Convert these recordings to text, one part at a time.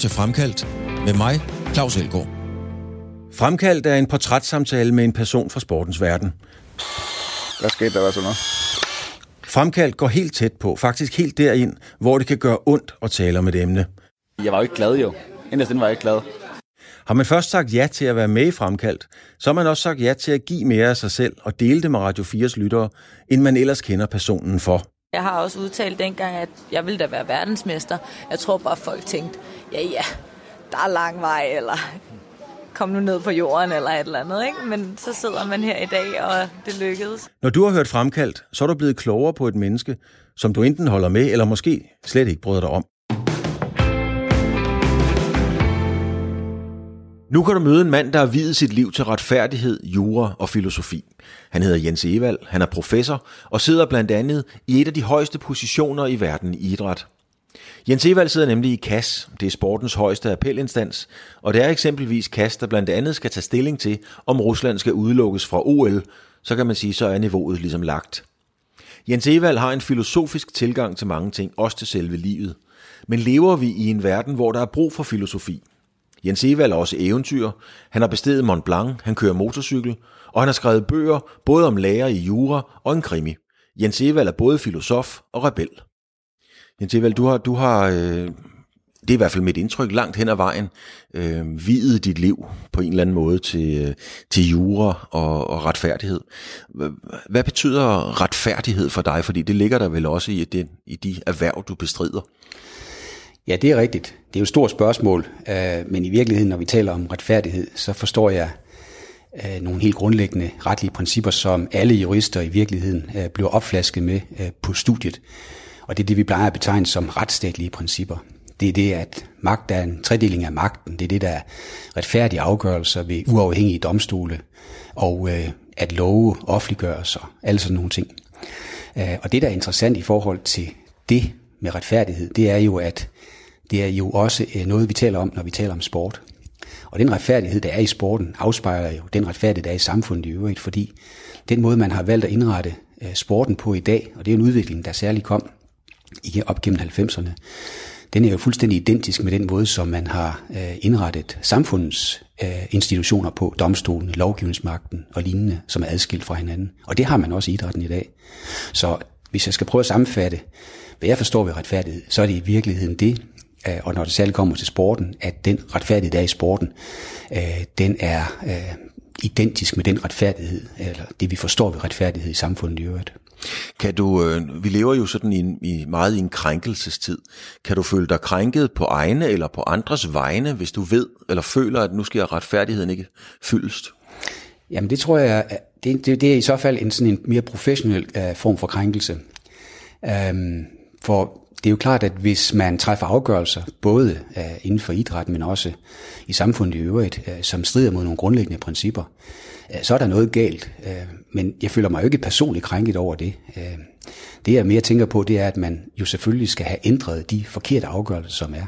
til Fremkaldt med mig, Claus Elgaard. Fremkaldt er en portrætssamtale med en person fra sportens verden. Hvad skete der, hvad så noget? Fremkaldt går helt tæt på, faktisk helt derind, hvor det kan gøre ondt at tale om et emne. Jeg var jo ikke glad jo. Inderst var jeg ikke glad. Har man først sagt ja til at være med i Fremkaldt, så har man også sagt ja til at give mere af sig selv og dele det med Radio 4's lyttere, end man ellers kender personen for. Jeg har også udtalt dengang, at jeg ville da være verdensmester. Jeg tror bare, folk tænkte, ja ja, der er lang vej, eller kom nu ned på jorden, eller et eller andet. Ikke? Men så sidder man her i dag, og det lykkedes. Når du har hørt Fremkaldt, så er du blevet klogere på et menneske, som du enten holder med, eller måske slet ikke bryder dig om. Nu kan du møde en mand, der har videt sit liv til retfærdighed, jura og filosofi. Han hedder Jens Evald, han er professor og sidder blandt andet i et af de højeste positioner i verden i idræt. Jens Evald sidder nemlig i KAS, det er sportens højeste appelinstans, og det er eksempelvis KAS, der blandt andet skal tage stilling til, om Rusland skal udelukkes fra OL, så kan man sige, så er niveauet ligesom lagt. Jens Evald har en filosofisk tilgang til mange ting, også til selve livet. Men lever vi i en verden, hvor der er brug for filosofi? Jens Evald er også eventyr. Han har bestedet Mont Blanc, han kører motorcykel, og han har skrevet bøger både om lærer i jura og en krimi. Jens Evald er både filosof og rebel. Jens Evald, du har, du har øh, det er i hvert fald mit indtryk, langt hen ad vejen, øh, videt dit liv på en eller anden måde til, øh, til jura og, og retfærdighed. Hvad betyder retfærdighed for dig? Fordi det ligger der vel også i, den, i de erhverv, du bestrider. Ja, det er rigtigt. Det er jo et stort spørgsmål, øh, men i virkeligheden, når vi taler om retfærdighed, så forstår jeg øh, nogle helt grundlæggende retlige principper, som alle jurister i virkeligheden øh, bliver opflasket med øh, på studiet. Og det er det, vi plejer at betegne som retsstatlige principper. Det er det, at magt er en tredeling af magten. Det er det, der er retfærdige afgørelser ved uafhængige domstole, og øh, at love offentliggøres og alle sådan nogle ting. Øh, og det, der er interessant i forhold til det med retfærdighed, det er jo, at det er jo også øh, noget, vi taler om, når vi taler om sport. Og den retfærdighed, der er i sporten, afspejler jo den retfærdighed, der er i samfundet i øvrigt, fordi den måde, man har valgt at indrette øh, sporten på i dag, og det er en udvikling, der særligt kom op gennem 90'erne, den er jo fuldstændig identisk med den måde, som man har øh, indrettet samfundets institutioner på, domstolen, lovgivningsmagten og lignende, som er adskilt fra hinanden. Og det har man også i idrætten i dag. Så hvis jeg skal prøve at sammenfatte, hvad jeg forstår ved retfærdighed, så er det i virkeligheden det, og når det særligt kommer til sporten, at den retfærdighed, der er i sporten, øh, den er øh, identisk med den retfærdighed, eller det vi forstår ved retfærdighed i samfundet i øvrigt. Kan du, øh, vi lever jo sådan i, en, i meget i en krænkelsestid. Kan du føle dig krænket på egne eller på andres vegne, hvis du ved eller føler, at nu skal retfærdigheden ikke fyldest? Jamen det tror jeg, det, det, det er i så fald en sådan en mere professionel uh, form for krænkelse. Um, for det er jo klart, at hvis man træffer afgørelser, både øh, inden for idrætten, men også i samfundet i øvrigt, øh, som strider mod nogle grundlæggende principper, øh, så er der noget galt. Men jeg føler mig jo ikke personligt krænket over det. Det jeg mere tænker på, det er, at man jo selvfølgelig skal have ændret de forkerte afgørelser, som er.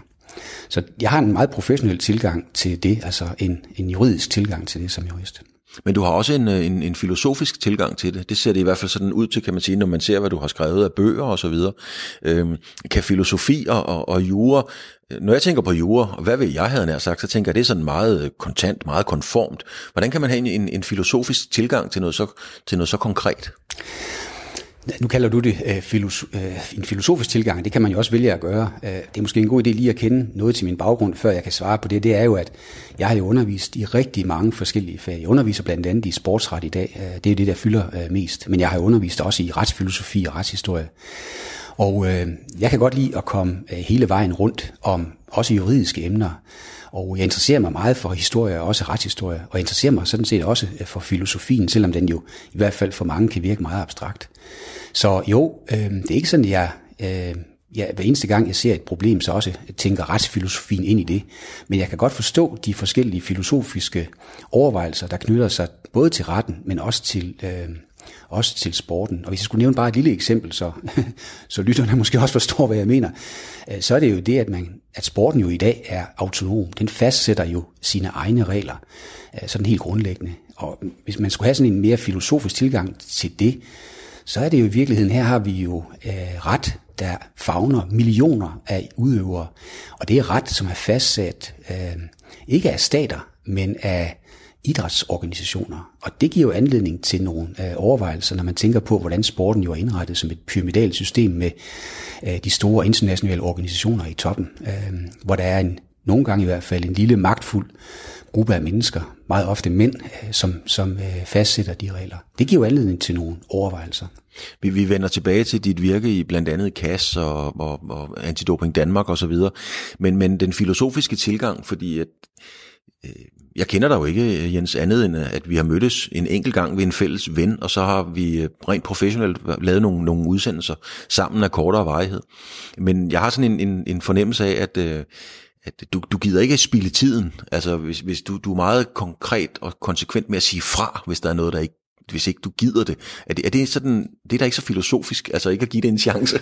Så jeg har en meget professionel tilgang til det, altså en, en juridisk tilgang til det som jurist. Men du har også en, øh, en, en filosofisk tilgang til det. Det ser det i hvert fald sådan ud til, kan man sige, når man ser, hvad du har skrevet af bøger og så videre. Øhm, kan filosofi og, og, og jura, øh, når jeg tænker på jura, hvad vil jeg have nær sagt, så tænker jeg, det er sådan meget øh, kontant, meget konformt. Hvordan kan man have en, en, en filosofisk tilgang til noget så, til noget så konkret? Nu kalder du det øh, filosof, øh, en filosofisk tilgang, det kan man jo også vælge at gøre. Øh, det er måske en god idé lige at kende noget til min baggrund, før jeg kan svare på det. Det er jo, at jeg har jo undervist i rigtig mange forskellige fag. Jeg underviser blandt andet i sportsret i dag. Øh, det er det, der fylder øh, mest. Men jeg har jo undervist også i retsfilosofi og retshistorie. Og øh, jeg kan godt lide at komme øh, hele vejen rundt om også juridiske emner. Og jeg interesserer mig meget for historie og også retshistorie, og jeg interesserer mig sådan set også øh, for filosofien, selvom den jo i hvert fald for mange kan virke meget abstrakt. Så jo, øh, det er ikke sådan, at jeg, øh, jeg hver eneste gang, jeg ser et problem, så også tænker retsfilosofien ind i det. Men jeg kan godt forstå de forskellige filosofiske overvejelser, der knytter sig både til retten, men også til... Øh, også til sporten. Og hvis jeg skulle nævne bare et lille eksempel, så, så lytterne måske også forstår, hvad jeg mener, øh, så er det jo det, at, man, at sporten jo i dag er autonom. Den fastsætter jo sine egne regler, øh, sådan helt grundlæggende. Og hvis man skulle have sådan en mere filosofisk tilgang til det, så er det jo i virkeligheden, her har vi jo øh, ret, der fagner millioner af udøvere. Og det er ret, som er fastsat øh, ikke af stater, men af idrætsorganisationer. Og det giver jo anledning til nogle øh, overvejelser, når man tænker på, hvordan sporten jo er indrettet som et pyramidalt system med øh, de store internationale organisationer i toppen, øh, hvor der er en, nogle gange i hvert fald en lille magtfuld gruppe af mennesker, meget ofte mænd, øh, som, som øh, fastsætter de regler. Det giver anledning til nogle overvejelser. Vi, vi vender tilbage til dit virke i blandt andet KAS og, og, og Antidoping Danmark osv., men, men den filosofiske tilgang, fordi at, øh, jeg kender dig jo ikke, Jens, andet end at vi har mødtes en enkelt gang ved en fælles ven, og så har vi øh, rent professionelt lavet nogle, nogle udsendelser sammen af kortere varighed. Men jeg har sådan en, en, en fornemmelse af, at, at du, du gider ikke spille tiden. Altså, hvis, hvis du, du er meget konkret og konsekvent med at sige fra, hvis der er noget, der ikke hvis ikke du gider det. Er det, er det sådan, det er da ikke så filosofisk, altså ikke at give det en chance?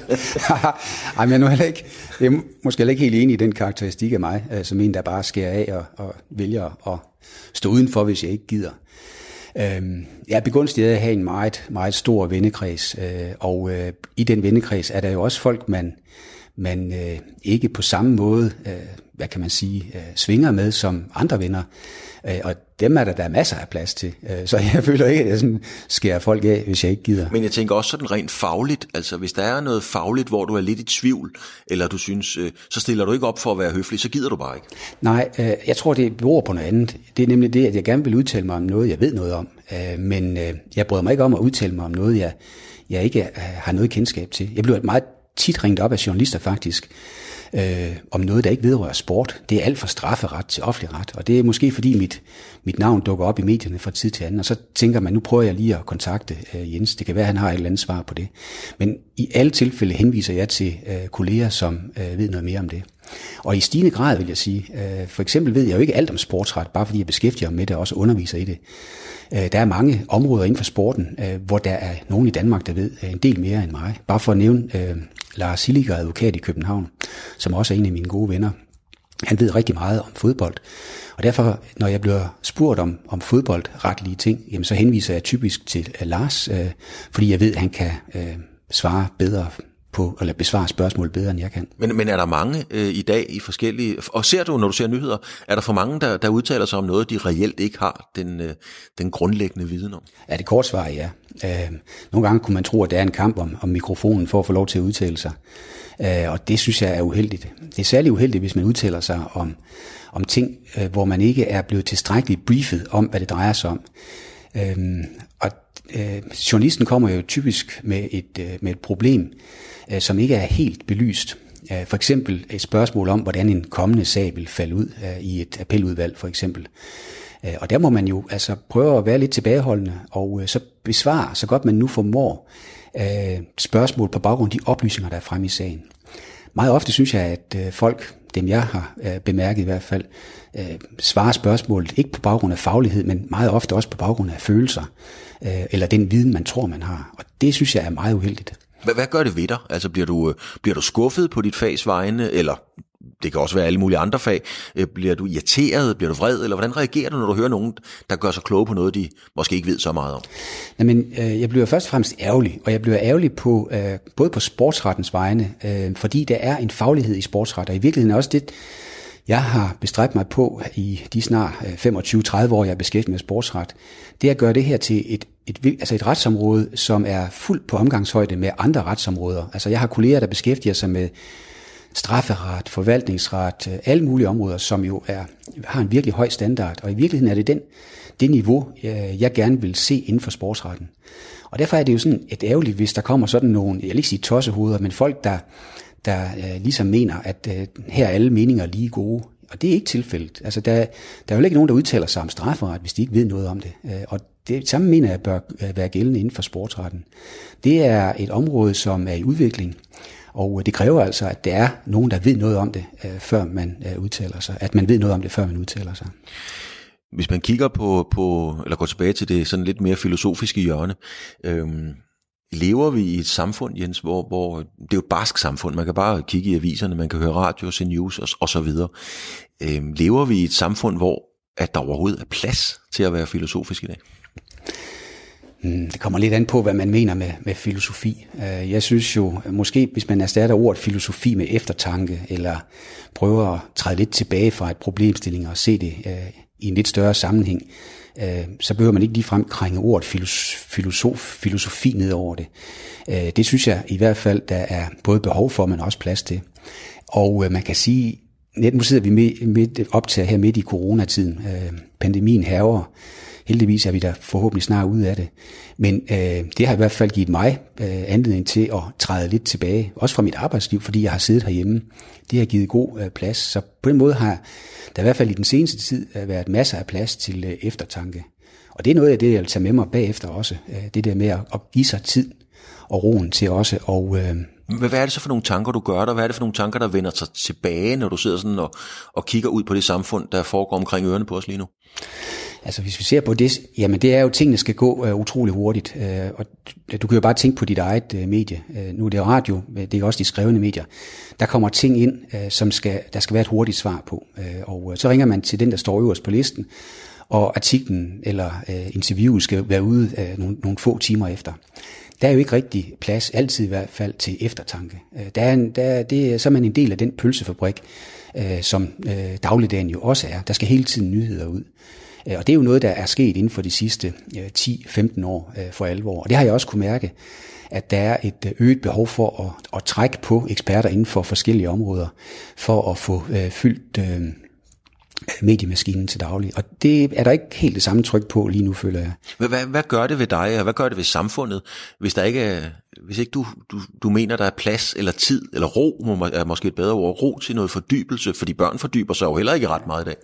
Ej, men jeg er, nu heller ikke, jeg er måske heller ikke helt enig i den karakteristik af mig, øh, som en, der bare skærer af og, og vælger at stå udenfor, hvis jeg ikke gider. Øhm, jeg er begunstiget af at have en meget, meget stor vennekreds, øh, og øh, i den vennekreds er der jo også folk, man, man øh, ikke på samme måde, øh, hvad kan man sige, øh, svinger med som andre venner. Øh, og dem er der, der er masser af plads til. Øh, så jeg føler ikke, at jeg sådan skærer folk af, hvis jeg ikke gider. Men jeg tænker også sådan rent fagligt, altså hvis der er noget fagligt, hvor du er lidt i tvivl, eller du synes, øh, så stiller du ikke op for at være høflig, så gider du bare ikke. Nej, øh, jeg tror, det beror på noget andet. Det er nemlig det, at jeg gerne vil udtale mig om noget, jeg ved noget om. Øh, men øh, jeg bryder mig ikke om at udtale mig om noget, jeg, jeg ikke øh, har noget kendskab til. Jeg bliver meget tit ringet op af journalister faktisk, øh, om noget, der ikke vedrører sport. Det er alt fra strafferet til offentlig ret, og det er måske fordi mit, mit navn dukker op i medierne fra tid til anden, og så tænker man, nu prøver jeg lige at kontakte øh, Jens. Det kan være, at han har et eller andet svar på det. Men i alle tilfælde henviser jeg til øh, kolleger, som øh, ved noget mere om det. Og i stigende grad vil jeg sige, øh, for eksempel ved jeg jo ikke alt om sportsret, bare fordi jeg beskæftiger mig med det og også underviser i det. Øh, der er mange områder inden for sporten, øh, hvor der er nogen i Danmark, der ved øh, en del mere end mig. Bare for at nævne øh, Lars Hilliger, advokat i København, som også er en af mine gode venner. Han ved rigtig meget om fodbold. Og derfor, når jeg bliver spurgt om, om fodboldretlige ting, jamen så henviser jeg typisk til uh, Lars, øh, fordi jeg ved, at han kan øh, svare bedre på, eller besvare spørgsmål bedre, end jeg kan. Men, men er der mange øh, i dag i forskellige, og ser du, når du ser nyheder, er der for mange, der, der udtaler sig om noget, de reelt ikke har den, øh, den grundlæggende viden om? Ja, det kort svar ja. Øh, nogle gange kunne man tro, at det er en kamp om, om mikrofonen for at få lov til at udtale sig. Øh, og det synes jeg er uheldigt. Det er særligt uheldigt, hvis man udtaler sig om, om ting, øh, hvor man ikke er blevet tilstrækkeligt briefet om, hvad det drejer sig om. Øh, og øh, journalisten kommer jo typisk med et, øh, med et problem, øh, som ikke er helt belyst. Øh, for eksempel et spørgsmål om, hvordan en kommende sag vil falde ud øh, i et appeludvalg for eksempel. Øh, og der må man jo altså prøve at være lidt tilbageholdende og så besvare så godt man nu formår spørgsmål på baggrund af de oplysninger, der er fremme i sagen. Meget ofte synes jeg, at folk, dem jeg har øh, bemærket i hvert fald, øh, svarer spørgsmålet ikke på baggrund af faglighed, men meget ofte også på baggrund af følelser, øh, eller den viden, man tror, man har. Og det synes jeg er meget uheldigt. Hvad, hvad gør det ved dig? Altså bliver du, øh, bliver du skuffet på dit fags vegne, eller det kan også være alle mulige andre fag. Øh, bliver du irriteret? Bliver du vred? Eller hvordan reagerer du, når du hører nogen, der gør sig kloge på noget, de måske ikke ved så meget om? Jamen, øh, jeg bliver først og fremmest ærgerlig, og jeg bliver ærgerlig på, øh, både på sportsrettens vegne, øh, fordi der er en faglighed i sportsret, og i virkeligheden er også det, jeg har bestræbt mig på i de snart 25-30 år, jeg er beskæftiget med sportsret, det er at gøre det her til et, et, altså et retsområde, som er fuldt på omgangshøjde med andre retsområder. Altså jeg har kolleger, der beskæftiger sig med strafferet, forvaltningsret, øh, alle mulige områder, som jo er, har en virkelig høj standard. Og i virkeligheden er det den, det niveau, øh, jeg gerne vil se inden for sportsretten. Og derfor er det jo sådan et ærgerligt, hvis der kommer sådan nogle, jeg vil ikke sige tossehoveder, men folk, der der øh, ligesom mener, at øh, her er alle meninger lige gode. Og det er ikke tilfældet. Altså, der, der er jo ikke nogen, der udtaler sig om strafferet, hvis de ikke ved noget om det. Øh, og det samme mener jeg bør øh, være gældende inden for sportsretten. Det er et område, som er i udvikling, og øh, det kræver altså, at der er nogen, der ved noget om det, øh, før man øh, udtaler sig. At man ved noget om det, før man udtaler sig. Hvis man kigger på, på eller går tilbage til det sådan lidt mere filosofiske hjørne, øhm, lever vi i et samfund, Jens, hvor, hvor det er jo et barsk samfund, man kan bare kigge i aviserne, man kan høre radio, se news og, og så videre. Øhm, lever vi i et samfund, hvor at der overhovedet er plads til at være filosofisk i dag? Hmm, det kommer lidt an på, hvad man mener med, med filosofi. Øh, jeg synes jo, måske hvis man erstatter ordet filosofi med eftertanke, eller prøver at træde lidt tilbage fra et problemstilling og se det øh, i en lidt større sammenhæng, øh, så behøver man ikke ligefrem krænge ordet filosof, filosofi ned over det. Det synes jeg i hvert fald, der er både behov for, men også plads til. Og man kan sige, net nu sidder vi midt, midt op her midt i coronatiden. Pandemien herover. Heldigvis er vi der forhåbentlig snart ud af det. Men øh, det har i hvert fald givet mig øh, anledning til at træde lidt tilbage, også fra mit arbejdsliv, fordi jeg har siddet herhjemme. Det har givet god øh, plads, så på den måde har der i hvert fald i den seneste tid øh, været masser af plads til øh, eftertanke. Og det er noget af det, jeg vil tage med mig bagefter også. Øh, det der med at, at give sig tid og roen til også. Og, øh, hvad er det så for nogle tanker, du gør der? Hvad er det for nogle tanker, der vender sig tilbage, når du sidder sådan og, og kigger ud på det samfund, der foregår omkring ørerne på os lige nu? Altså hvis vi ser på det, jamen det er jo, at tingene skal gå uh, utrolig hurtigt. Uh, og du kan jo bare tænke på dit eget uh, medie. Uh, nu er det radio, det er også de skrevne medier. Der kommer ting ind, uh, som skal, der skal være et hurtigt svar på. Uh, og uh, så ringer man til den, der står øverst på listen, og artiklen eller uh, interviewet skal være ude uh, nogle, nogle få timer efter. Der er jo ikke rigtig plads, altid i hvert fald, til eftertanke. Uh, der er en, der, det, så er man en del af den pølsefabrik, uh, som uh, dagligdagen jo også er. Der skal hele tiden nyheder ud. Øh, og det er jo noget, der er sket inden for de sidste øh, 10-15 år øh, for alvor. Og det har jeg også kunne mærke, at der er et øget behov for at, at trække på eksperter inden for forskellige områder, for at få fyldt mediemaskinen til daglig. Og det er der ikke helt det samme tryk på lige nu, føler jeg. Hvad, hvad, gør det ved dig, og hvad gør det ved samfundet, hvis der ikke er, hvis ikke du, du, du mener, der er plads eller tid, eller ro, er måske et bedre ord, ro til noget fordybelse, fordi børn fordyber sig jo heller ikke ret meget i dag.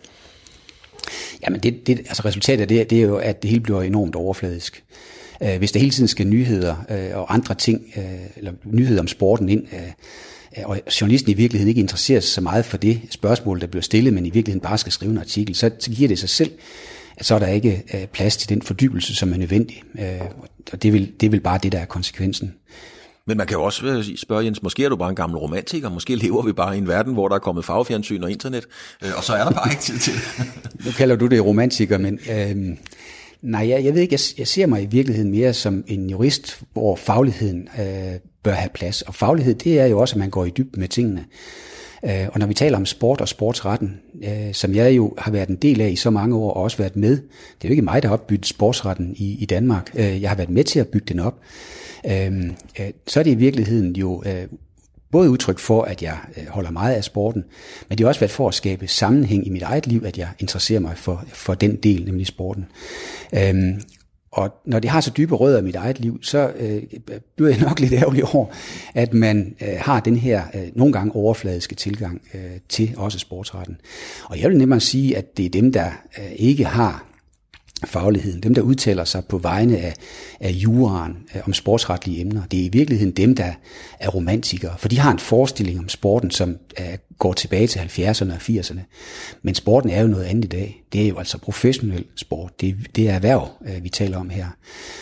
Jamen det, det, altså resultatet af det, det er jo, at det hele bliver enormt overfladisk. Øh, hvis der hele tiden skal nyheder øh, og andre ting, øh, eller nyheder om sporten ind, øh, øh, og journalisten i virkeligheden ikke interesserer sig så meget for det spørgsmål, der bliver stillet, men i virkeligheden bare skal skrive en artikel, så, så giver det sig selv, at så er der ikke øh, plads til den fordybelse, som er nødvendig. og det er, vel, det er vel bare det, der er konsekvensen. Men man kan jo også øh, spørge, Jens, måske er du bare en gammel romantiker, måske lever vi bare i en verden, hvor der er kommet farvefjernsyn og internet, øh, og så er der bare ikke tid til det. nu kalder du det romantiker, men øh, nej, jeg, jeg ved ikke, jeg, jeg ser mig i virkeligheden mere som en jurist, hvor fagligheden øh, bør have plads. Og faglighed, det er jo også, at man går i dybden med tingene. Øh, og når vi taler om sport og sportsretten, øh, som jeg jo har været en del af i så mange år og også været med, det er jo ikke mig, der har opbygget sportsretten i, i Danmark. Øh, jeg har været med til at bygge den op. Øhm, øh, så er det i virkeligheden jo både udtryk for, at jeg holder meget af sporten, men det har også været for at skabe sammenhæng i mit eget liv, at jeg interesserer mig for, for den del, nemlig sporten. Øhm, og når det har så dybe rødder i mit eget liv, så øh, bliver jeg nok lidt ærgerlig over, at man øh, har den her øh, nogle gange overfladiske tilgang øh, til også sportsretten. Og jeg vil nemmere sige, at det er dem, der øh, ikke har fagligheden, dem der udtaler sig på vegne af, af juraen øh, om sportsretlige emner, det er i virkeligheden dem, der er romantikere, for de har en forestilling om sporten, som uh, går tilbage til 70'erne og 80'erne. Men sporten er jo noget andet i dag. Det er jo altså professionel sport. Det, det er erhverv, uh, vi taler om her.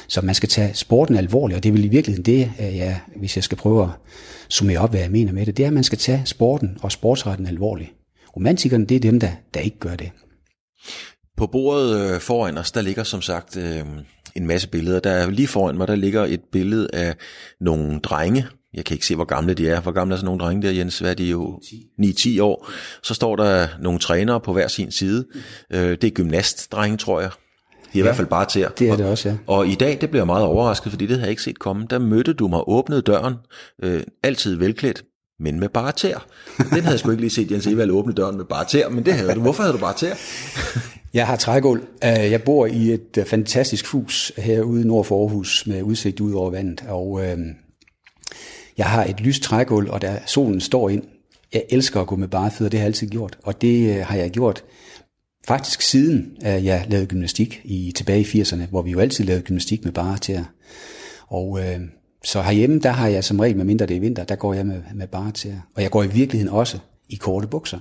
Så man skal tage sporten alvorligt, og det er vel i virkeligheden det, øh, uh, ja, hvis jeg skal prøve at summere op, hvad jeg mener med det, det er, at man skal tage sporten og sportsretten alvorligt. Romantikerne, det er dem, der, der ikke gør det. På bordet øh, foran os, der ligger som sagt øh, en masse billeder. Der er lige foran mig, der ligger et billede af nogle drenge. Jeg kan ikke se, hvor gamle de er. Hvor gamle er sådan nogle drenge der, Jens? Hvad er de jo? 9-10 år. Så står der nogle trænere på hver sin side. Øh, det er gymnastdrenge, tror jeg. De er ja, i hvert fald bare til. Det er det også, ja. Og, og i dag, det bliver jeg meget overrasket, fordi det havde jeg ikke set komme. Der mødte du mig, åbnede døren, øh, altid velklædt, men med bare tær. Den havde jeg sgu ikke lige set Jens Evald åbne døren med bare tær, men det havde du. Hvorfor havde du bare tær? Jeg har trægulv. Øh, jeg bor i et øh, fantastisk hus herude nord for Aarhus med udsigt ud over vandet, og øh, jeg har et lyst trægulv, og der solen står ind. Jeg elsker at gå med bare fødder, det har jeg altid gjort, og det øh, har jeg gjort faktisk siden jeg lavede gymnastik i tilbage i 80'erne, hvor vi jo altid lavede gymnastik med bare til. Og øh, så herhjemme, der har jeg som regel, med mindre det er vinter, der går jeg med, med bare til. Og jeg går i virkeligheden også i korte bukser.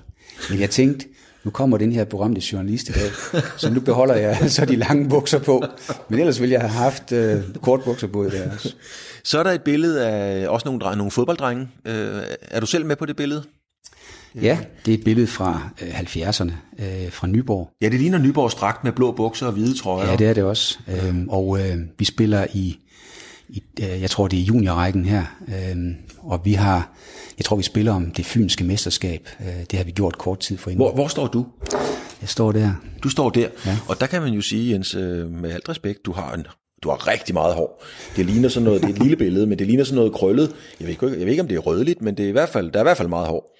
Men jeg tænkte, nu kommer den her berømte journalist i dag, så nu beholder jeg så de lange bukser på. Men ellers ville jeg have haft øh, kort bukser på i dag også. Så er der et billede af også nogle, drenge, nogle fodbolddrenge. Øh, er du selv med på det billede? Ja, det er et billede fra øh, 70'erne, øh, fra Nyborg. Ja, det ligner Nyborgs dragt med blå bukser og hvide trøjer. Ja, det er det også. Øhm, og øh, vi spiller i, i øh, jeg tror det er juniorrækken her, øhm, og vi har, jeg tror vi spiller om det fynske mesterskab. Øh, det har vi gjort kort tid for Hvor, hvor står du? Jeg står der. Du står der, Ja. og der kan man jo sige, Jens, øh, med alt respekt, du har en du har rigtig meget hår. Det ligner sådan noget, det er et lille billede, men det ligner sådan noget krøllet. Jeg ved, ikke, jeg ved ikke, om det er rødligt, men det er i hvert fald, der er i hvert fald meget hår.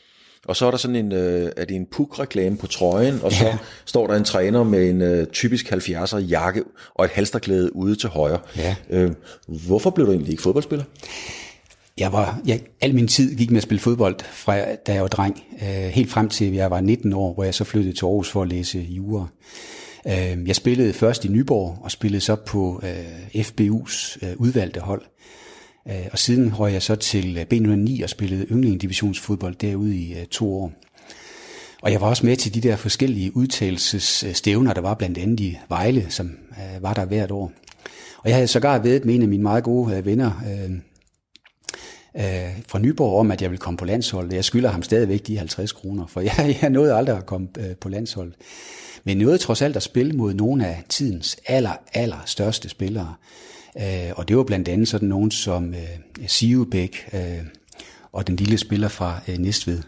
Og så er der sådan en, øh, er det en puk-reklame på trøjen, og så ja. står der en træner med en øh, typisk 70'er jakke og et halsterklæde ude til højre. Ja. Øh, hvorfor blev du egentlig ikke fodboldspiller? Jeg var, jeg, al min tid gik med at spille fodbold, fra da jeg var dreng, øh, helt frem til jeg var 19 år, hvor jeg så flyttede til Aarhus for at læse jura. Øh, jeg spillede først i Nyborg, og spillede så på øh, FBU's øh, udvalgte hold. Øh, og siden røg jeg så til øh, B909 og spillede yndlingdivisionsfodbold derude i øh, to år. Og jeg var også med til de der forskellige udtalelsesstævner, der var blandt andet i Vejle, som var der hvert år. Og jeg havde sågar vedet med en af mine meget gode venner, øh, øh, fra Nyborg om, at jeg vil komme på landsholdet. Jeg skylder ham stadigvæk de 50 kroner, for jeg, jeg nåede aldrig at komme øh, på landsholdet. Men nåede trods alt at spille mod nogle af tidens aller, aller største spillere. Øh, og det var blandt andet sådan nogen som øh, Sivebæk øh, og den lille spiller fra øh, Næstved.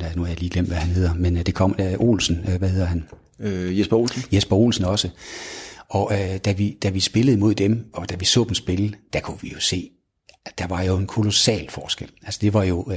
Ja, nu har jeg lige glemt, hvad han hedder, men øh, det kom øh, Olsen, øh, hvad hedder han? Øh, Jesper Olsen? Jesper Olsen også. Og øh, da, vi, da vi spillede mod dem, og da vi så dem spille, der kunne vi jo se, der var jo en kolossal forskel. Altså det var jo, øh,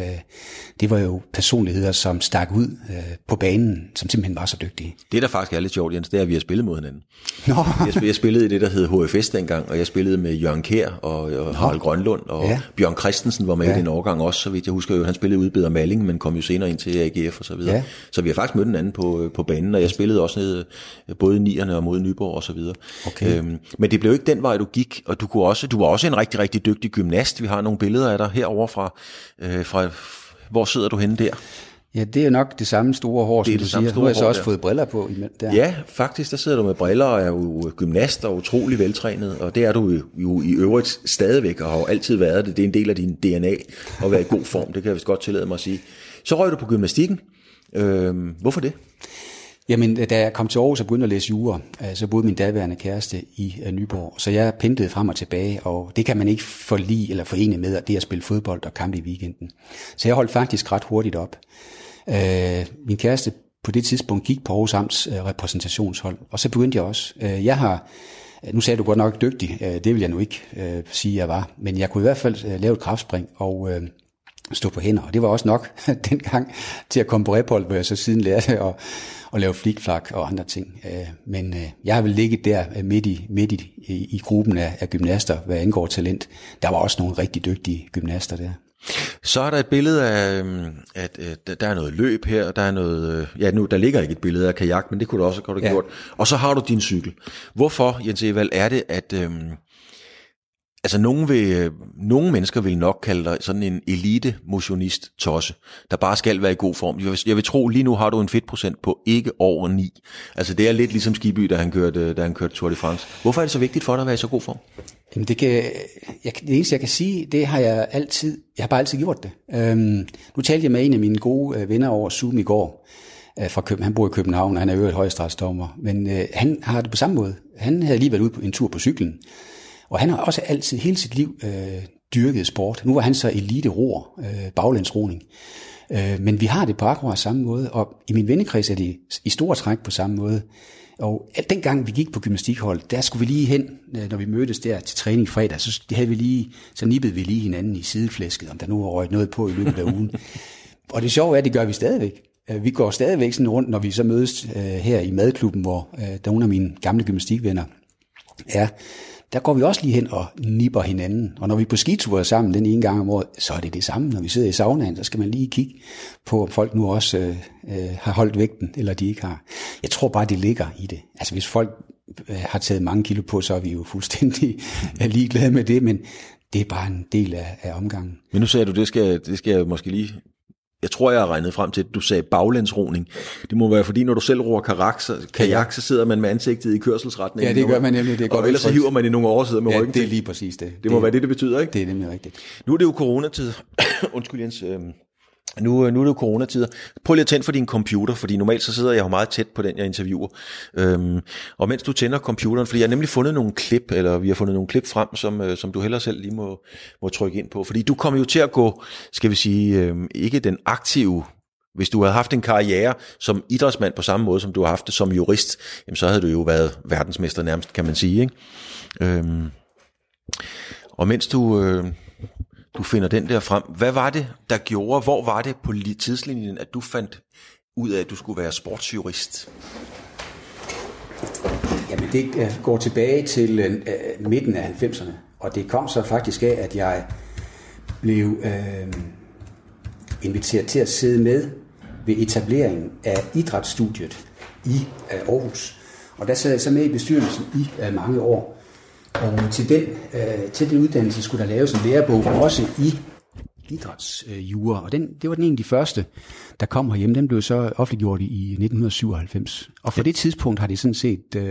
det var jo personligheder, som stak ud øh, på banen, som simpelthen var så dygtige. Det, der faktisk er lidt sjovt, Jens, det er, at vi har spillet mod hinanden. Nå. Jeg, jeg spillede i det, der hed HFS dengang, og jeg spillede med Jørgen Kær og, og Harald Grønlund, og Ja. Bjørn Christensen var med Ja. i den årgang også, så vidt jeg husker jo. Han spillede ude i Beder Malling, men kom jo senere ind til AGF og så videre. Ja. Så vi har faktisk mødt hinanden på, på banen, og jeg spillede også ned, øh, både i nierne og mod Nyborg og så videre. Okay. Øhm, men det blev ikke den vej, du gik, og du, kunne også, du var også en rigtig, rigtig dygtig gymnast. Vi har nogle billeder af dig herovre fra, øh, fra hvor sidder du henne der? Ja, det er nok det samme store hår, Det er som det du samme siger. Nu store har jeg så også der. fået briller på der. Ja, faktisk, der sidder du med briller og er jo gymnast og utrolig veltrænet, og det er du jo- jo i øvrigt stadigvæk, og har jo altid været det. Det er en del af din DNA at være i god form, det kan jeg vist godt tillade mig at sige. Så røg du på gymnastikken. Øhm, hvorfor det? Jamen, øh, da jeg kom til Aarhus og begyndte at læse jura, øh, så boede min daværende kæreste i øh, Nyborg. Så jeg pendlede frem og tilbage, og det kan man ikke forlige eller forene med, at det at spille fodbold og kampe i weekenden. Så jeg holdt faktisk ret hurtigt op. Min kæreste på det tidspunkt gik på Aarhus Amts repræsentationshold, og så begyndte jeg også. Jeg har, nu sagde du godt nok dygtig, det vil jeg nu ikke øh, sige, jeg var, men jeg kunne i hvert fald øh, lave et kraftspring, og øh, stå på hænder. Og det var også nok dengang til at komme på rephold, hvor jeg så siden lærte at, at lave flikflak og andre ting. Øh, Men øh, jeg har vel ligget der øh, midt i, midt i, i gruppen af, af gymnaster, hvad angår talent. Der var også nogle rigtig dygtige gymnaster der. Så er der et billede af, at der- er noget løb her, der er noget, ja nu, der ligger ikke et billede af kajak, men det kunne du også godt have Ja. gjort. Og så har du din cykel. Hvorfor, Jens Evald, er det, at, øhm, altså nogen, vil, øh, nogle mennesker vil nok kalde dig sådan en elite motionist tosse, der bare skal være i god form. Jeg vil, jeg vil tro, lige nu har du en fedtprocent på ikke over 9. Altså det er lidt ligesom Skiby, da han kørte, øh, da han kørte Tour de France. Hvorfor er det så vigtigt for dig at være i så god form? Jamen det, kan, jeg, det eneste, jeg kan sige, det har jeg altid, jeg har bare altid gjort det. Øhm, nu talte jeg med en af mine gode øh, venner over Zoom i går, fra København. han bor i København, og han er jo et højestrætsdommer, men øh, han har det på samme måde. Han havde lige været ude på en tur på cyklen, og han har også altid, hele sit liv, øh, dyrket sport. Nu var han så elite roer, øh, baglandsroning. Øh, men vi har det på akkurat samme måde, og i min vennekreds er det i store træk på samme måde. Og dengang vi gik på gymnastikhold, der skulle vi lige hen, øh, når vi mødtes der til træning fredag, så havde vi lige, så nippede vi lige hinanden i sideflæsket, om der nu var røget noget på i løbet af ugen. og det sjove er, at det gør vi stadigvæk. Øh, vi går stadigvæk sådan rundt, når vi så mødes øh, her i madklubben, hvor der er nogle af mine gamle gymnastikvenner er, der går vi også lige hen og nipper hinanden. Og når vi er på skiture sammen den ene gang om året, så er det det samme. Når vi sidder i saunaen, så skal man lige kigge på, om folk nu også øh, øh, har holdt vægten, eller de ikke har. Jeg tror bare, det ligger i det. Altså hvis folk øh, har taget mange kilo på, så er vi jo fuldstændig ligeglade med det, men det er bare en del af, af omgangen. Men nu sagde du, det skal, det skal jeg måske lige... Jeg tror, jeg har regnet frem til, at du sagde baglandsroning. Det må være, fordi når du selv roer kajak, så, kajak, så sidder man med ansigtet i kørselsretningen. Ja, det gør man nemlig. Det er godt og ellers så hiver man i nogle oversider med Ja, ryggen det er lige præcis det. Det må være det, det betyder, ikke? Det er nemlig rigtigt. Nu er det jo coronatid. Undskyld Jens. øhm, nu, øh, nu er det jo coronatider. Prøv lige at tænde for din computer, fordi normalt så sidder jeg jo meget tæt på den, jeg interviewer. Øhm, og mens du tænder computeren, fordi jeg har nemlig fundet nogle klip, eller vi har fundet nogle klip frem, som, øh, som du heller selv lige må, må trykke ind på. Fordi du kommer jo til at gå, skal vi sige, øh, ikke den aktive hvis du havde haft en karriere som idrætsmand på samme måde, som du har haft det som jurist, jamen så havde du jo været verdensmester nærmest, kan man sige. Ikke? Øhm, og mens du, øh, du finder den der frem, hvad var det, der gjorde, hvor var det på tidslinjen, at du fandt ud af, at du skulle være sportsjurist? Jamen det øh, går tilbage til øh, øh, midten af 90'erne, og det kom så faktisk af, at jeg blev øh, inviteret til at sidde med ved etableringen af idrætsstudiet i Aarhus. Og der sad jeg så med i bestyrelsen i mange år. Og til den, uh, til den uddannelse skulle der laves en lærebog også i idrætsjura, uh, og den, det var den en af de første, der kom herhjemme. Den blev så offentliggjort i 1997. Og fra det tidspunkt har det sådan set, uh,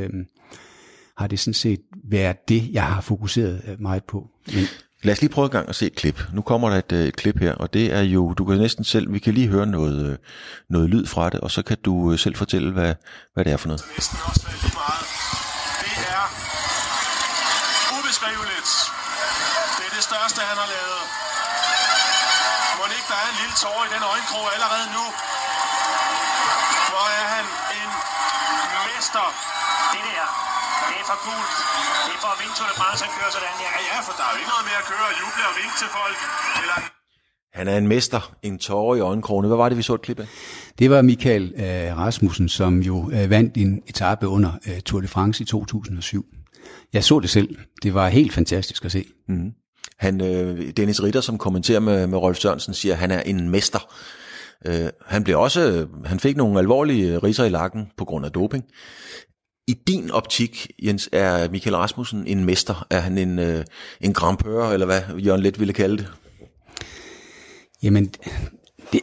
har det sådan set været det, jeg har fokuseret meget på. Men, Lad os lige prøve en gang at se et klip. Nu kommer der et, et klip her, og det er jo, du kan næsten selv, vi kan lige høre noget, noget lyd fra det, og så kan du selv fortælle, hvad, hvad det er for noget. Det også være lige meget. Det er ubeskriveligt. Det er det største, han har lavet. Må ikke tårer i den øjenkrog allerede nu. Hvor er han en mester. Det der, det er for cool. Det er for at vinke Tour de France, han kører sådan. Ja, ja, for der er jo ikke noget med at køre og juble og vinke til folk. Eller Han er en mester, en tårer i øjenkrogene. Hvad var det, vi så et klip af? Det var Michael uh, Rasmussen, som jo uh, vandt en etape under uh, Tour de France i 2007. Jeg så det selv. Det var helt fantastisk at se. Mm. Han, øh, Dennis Ritter, som kommenterer med, med Rolf Sørensen, siger, at han er en mester. Øh, han blev også, øh, han fik nogle alvorlige øh, riser i lakken på grund af doping. I din optik, Jens, er Michael Rasmussen en mester? Er han en, øh, en grandpør, eller hvad Jørgen Let ville kalde det? Jamen, det,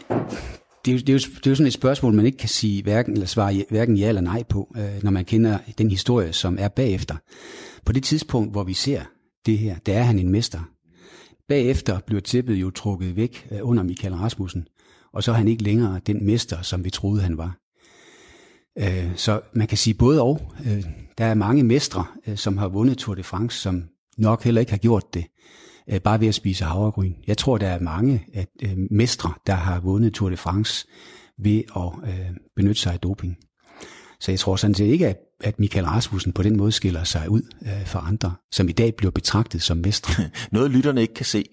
det, er jo, det, er jo, det er jo sådan et spørgsmål, man ikke kan sige hverken, eller svare hverken ja eller nej på, øh, når man kender den historie, som er bagefter. På det tidspunkt, hvor vi ser det her, der er han en mester. Bagefter bliver tippet jo trukket væk øh, under Michael Rasmussen, og så er han ikke længere den mester, som vi troede, han var. Øh, så man kan sige både og. Øh, der er mange mestre, som har vundet Tour de France, som nok heller ikke har gjort det bare ved at spise havregryn. Jeg tror, der er mange at, mestre, der har vundet Tour de France ved at benytte sig af doping. Så jeg tror sådan set ikke, at, at Michael Rasmussen på den måde skiller sig ud øh, fra andre, som i dag bliver betragtet som mestre. Noget lytterne ikke kan se,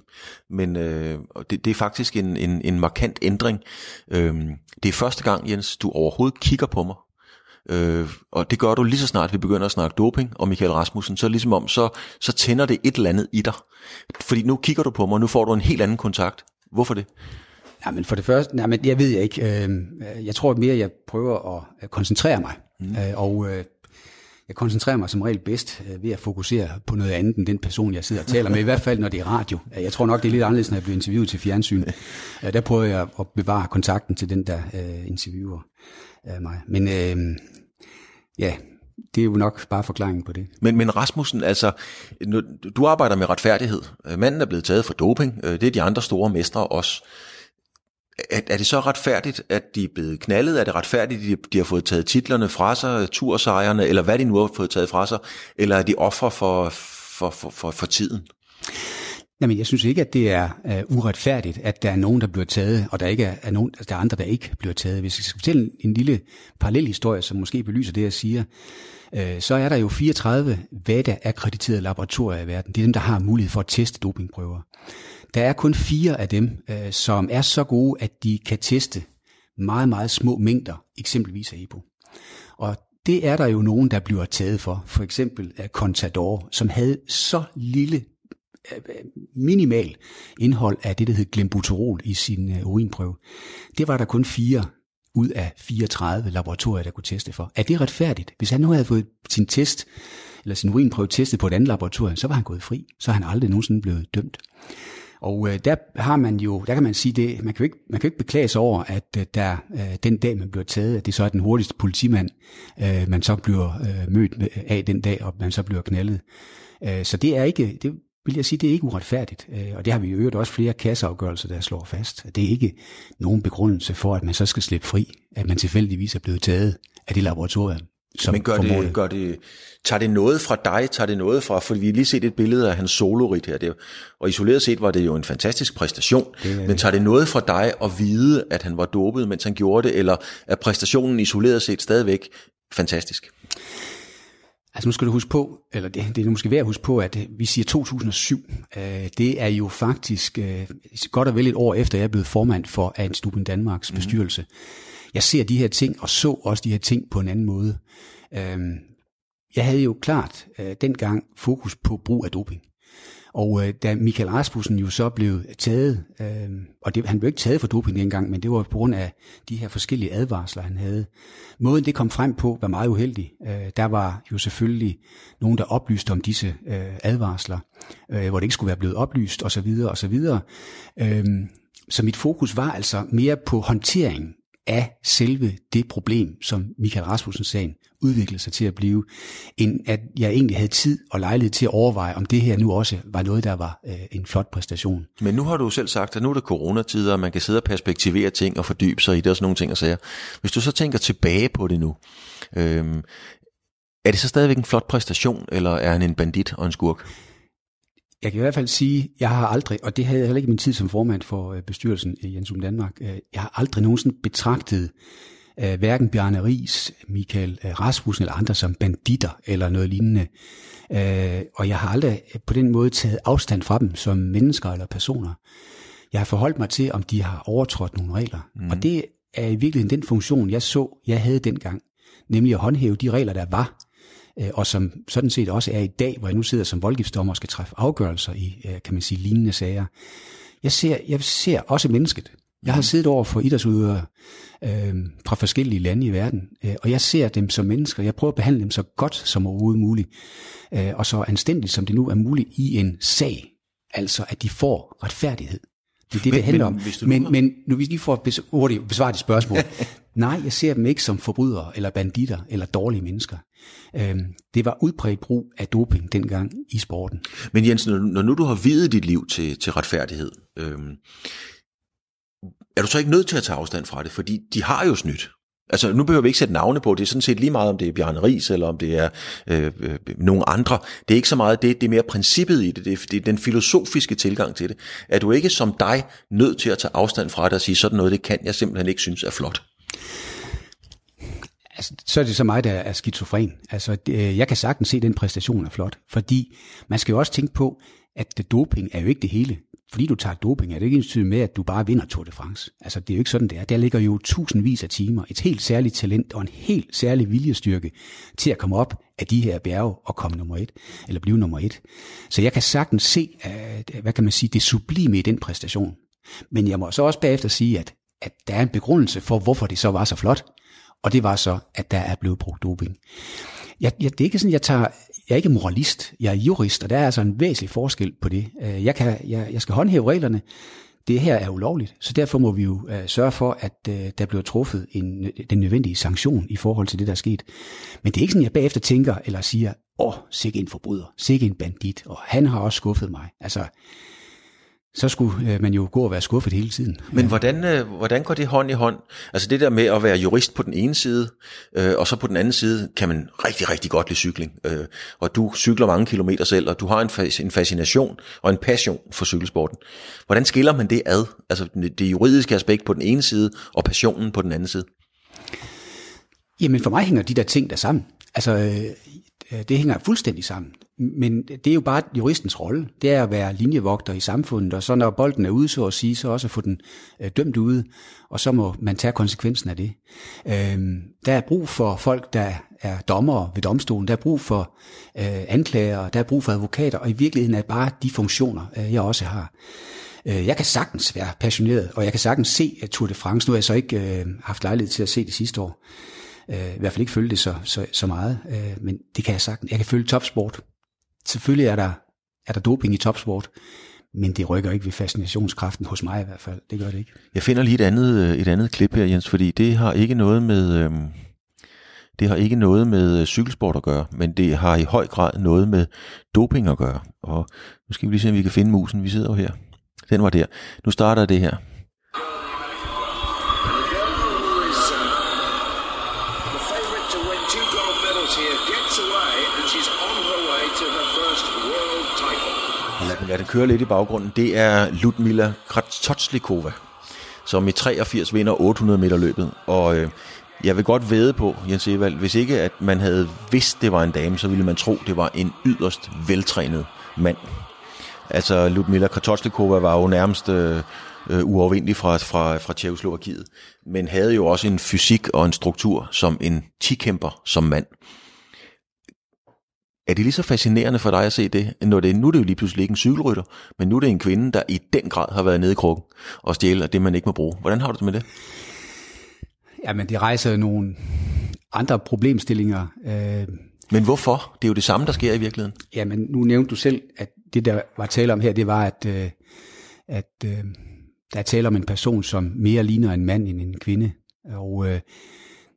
men øh, det, det er faktisk en, en, en markant ændring. Øh, det er første gang, Jens, du overhovedet kigger på mig. Øh, og det gør du lige så snart vi begynder at snakke doping og Michael Rasmussen, så ligesom om, så, så tænder det et eller andet i dig. Fordi nu kigger du på mig, og nu får du en helt anden kontakt. Hvorfor det? Ja, men for det første, nej, men jeg ved jeg ikke. Øh, jeg tror mere, jeg prøver at koncentrere mig. Mm. Øh, og øh, jeg koncentrerer mig som regel bedst øh, ved at fokusere på noget andet end den person, jeg sidder og taler med, i hvert fald når det er radio. Øh, jeg tror nok, det er lidt anderledes, når jeg bliver interviewet til fjernsyn. Øh, der prøver jeg at bevare kontakten til den, der øh, interviewer øh, mig. Men øh, ja, det er jo nok bare forklaringen på det. Men, men Rasmussen, altså, nu, du arbejder med retfærdighed. Øh, manden er blevet taget for doping. Øh, det er de andre store mestre også. Er, er det så retfærdigt, at de er blevet knaldet? Er det retfærdigt, at de, de har fået taget titlerne fra sig, tursejrene, eller hvad de nu har fået taget fra sig? Eller er de ofre for, for, for, for, for tiden? Jamen, jeg synes ikke, at det er uh, uretfærdigt, at der er nogen, der bliver taget, og der ikke er, er nogen, altså, der er andre, der ikke bliver taget. Hvis jeg skal fortælle en, en lille parallel historie, som måske belyser det, jeg siger, uh, så er der jo 34 VADA-akkrediterede laboratorier i verden. Det er dem, der har mulighed for at teste dopingprøver. Der er kun fire af dem, øh, som er så gode, at de kan teste meget, meget små mængder, eksempelvis af EPO. Og det er der jo nogen, der bliver taget for. For eksempel af Contador, som havde så lille øh, minimal indhold af det, der hed glembuterol i sin urinprøve. Det var der kun fire ud af 34 laboratorier, der kunne teste for. Er det retfærdigt? Hvis han nu havde fået sin test, eller sin urinprøve testet på et andet laboratorium, så var han gået fri. Så er han aldrig nogensinde blevet dømt. Og øh, der har man jo, der kan man sige det, man kan jo ikke, man kan jo ikke beklage sig over, at øh, der øh, den dag, man bliver taget, at det så er den hurtigste politimand, øh, man så bliver øh, mødt øh, af den dag, og man så bliver knaldet. Øh, så det er ikke, det, vil jeg sige, det er ikke uretfærdigt. Øh, og det har vi jo øvrigt også flere kasseafgørelser, der slår fast. Det er ikke nogen begrundelse for, at man så skal slippe fri, at man tilfældigvis er blevet taget af det laboratorium. Som Men gør det, gør det, tager det noget fra dig, tager det noget fra, for vi har lige set et billede af hans solorit her, det, og isoleret set var det jo en fantastisk præstation, det men tager det noget fra dig at vide, at han var dopet, mens han gjorde det, eller er præstationen isoleret set stadigvæk fantastisk? Altså nu skal du huske på, eller det, det er måske værd at huske på, at vi siger 2007. Øh, det er jo faktisk øh, godt og vel et år efter, jeg er blevet formand for Antidupen Danmarks mm. Jeg ser de her ting, og så også de her ting på en anden måde. Øh, jeg havde jo klart øh, dengang fokus på brug af doping. Og øh, da Michael Rasmussen jo så blev taget, øh, og det, han blev ikke taget for doping dengang, men det var på grund af de her forskellige advarsler, han havde. Måden det kom frem på var meget uheldig. Øh, der var jo selvfølgelig nogen, der oplyste om disse øh, advarsler, øh, hvor det ikke skulle være blevet oplyst osv. osv. Øh, så mit fokus var altså mere på håndtering af selve det problem, som Michael Rasmussen-sagen udviklede sig til at blive, end at jeg egentlig havde tid og lejlighed til at overveje, om det her nu også var noget, der var øh, en flot præstation. Men nu har du selv sagt, at nu er det coronatider, og man kan sidde og perspektivere ting og fordybe sig i det og sådan nogle ting og sager. Hvis du så tænker tilbage på det nu, øh, er det så stadigvæk en flot præstation, eller er han en bandit og en skurk? Jeg kan i hvert fald sige, jeg har aldrig, og det havde jeg heller ikke min tid som formand for øh, bestyrelsen i Jensum Danmark, øh, jeg har aldrig nogensinde betragtet uh, hverken Bjarne Ries, Michael Rasmussen eller andre som banditter eller noget lignende. Og jeg har aldrig på den måde taget afstand fra dem som mennesker eller personer. Jeg har forholdt mig til, om de har overtrådt nogle regler. Mm. Og det er i virkeligheden den funktion, jeg så, jeg havde dengang. Nemlig at håndhæve de regler, der var Øh, og som sådan set også er i dag, hvor jeg nu sidder som voldgiftsdommer og skal træffe afgørelser i, øh, kan man sige, lignende sager. Jeg ser, jeg ser også mennesket. Jeg har siddet over for idrætsudøvere øh, fra forskellige lande i verden, øh, og jeg ser dem som mennesker. Jeg prøver at behandle dem så godt som overhovedet muligt, øh, og så anstændigt som det nu er muligt i en sag. Altså, at de får retfærdighed. Det er det, men, det handler men, om. Men, men nu hvis lige får hurtigt besvare de spørgsmål. Nej, jeg ser dem ikke som forbrydere, eller banditter, eller dårlige mennesker. Øhm, det var udbredt brug af doping dengang i sporten. Men Jens, når nu du har videt dit liv til, til retfærdighed, øhm, er du så ikke nødt til at tage afstand fra det? Fordi de har jo snydt. Altså, nu behøver vi ikke sætte navne på, det er sådan set lige meget, om det er Bjarne Ries, eller om det er øh, øh, nogle andre. Det er ikke så meget det, det er mere princippet i det, det er, det er den filosofiske tilgang til det. Er du ikke som dig nødt til at tage afstand fra det og sige, sådan noget, det kan jeg simpelthen ikke synes er flot? Altså, så er det så mig, der er skizofren. Altså, det, øh, jeg kan sagtens se, at den præstation er flot, fordi man skal jo også tænke på, at doping er jo ikke det hele fordi du tager doping, er det ikke ens med, at du bare vinder Tour de France. Altså, det er jo ikke sådan, det er. Der ligger jo tusindvis af timer, et helt særligt talent og en helt særlig viljestyrke til at komme op af de her bjerge og komme nummer et, eller blive nummer et. Så jeg kan sagtens se, hvad kan man sige, det sublime i den præstation. Men jeg må så også bagefter sige, at, at der er en begrundelse for, hvorfor det så var så flot. Og det var så, at der er blevet brugt doping. Jeg, jeg, det er ikke sådan, jeg tager jeg er ikke moralist, jeg er jurist, og der er altså en væsentlig forskel på det. Øh, jeg, kan, jeg, jeg skal håndhæve reglerne. Det her er ulovligt, så derfor må vi jo uh, sørge for, at uh, der bliver truffet en, den nødvendige sanktion i forhold til det, der er sket. Men det er ikke sådan, jeg bagefter tænker eller siger, åh, oh, sikke en forbryder, sikke en bandit, og han har også skuffet mig. Altså, så skulle øh, man jo gå og være skuffet hele tiden. Men hvordan, øh, hvordan går det hånd i hånd? Altså det der med at være jurist på den ene side, øh, og så på den anden side kan man rigtig, rigtig godt lide cykling. Øh, og du cykler mange kilometer selv, og du har en, en fascination og en passion for cykelsporten. Hvordan skiller man det ad? Altså det juridiske aspekt på den ene side, og passionen på den anden side? Jamen for mig hænger de der ting der sammen. Altså øh, det hænger fuldstændig sammen. Men det er jo bare juristens rolle. Det er at være linjevogter i samfundet, og så når bolden er ude, så at sige, så også at få den øh, dømt ude, og så må man tage konsekvensen af det. Øh, der er brug for folk, der er dommere ved domstolen, der er brug for øh, anklager, der er brug for advokater, og i virkeligheden er det bare de funktioner, øh, jeg også har. Øh, jeg kan sagtens være passioneret, og jeg kan sagtens se øh, Tour de France. Nu har jeg så ikke øh, haft lejlighed til at se det sidste år. Øh, I hvert fald ikke følge det så, så, så meget, øh, men det kan jeg sagtens. Jeg kan følge topsport selvfølgelig er der, er der doping i topsport, men det rykker ikke ved fascinationskraften hos mig i hvert fald. Det gør det ikke. Jeg finder lige et andet, øh, et andet klip her, Jens, fordi det har ikke noget med... Øhm, det har ikke noget med øh, cykelsport at gøre, men det har i høj grad noget med doping at gøre. Og Nu skal vi lige se, om vi kan finde musen. Vi sidder jo her. Den var der. Nu starter det her. Title. det køre lidt i baggrunden. Det er Ludmila Kratotslikova, som i 83 vinder 800 meter løbet. Og øh, jeg vil godt væde på, Jens Evald, hvis ikke at man havde vidst, det var en dame, så ville man tro, det var en yderst veltrænet mand. Altså Ludmila Kratotslikova var jo nærmest øh, øh, uovervindelig fra, fra, fra Tjekoslovakiet, men havde jo også en fysik og en struktur som en tikæmper som mand. Er det lige så fascinerende for dig at se det, når det, nu er det jo lige pludselig ikke en cykelrytter, men nu er det en kvinde, der i den grad har været nede i krukken og stjæle det, man ikke må bruge. Hvordan har du det med det? Jamen, det rejser nogle andre problemstillinger. Øh, Men hvorfor? Det er jo det samme, der sker i virkeligheden. Jamen, nu nævnte du selv, at det, der var tale om her, det var, at, øh, at øh, der er tale om en person, som mere ligner en mand end en kvinde. Og øh,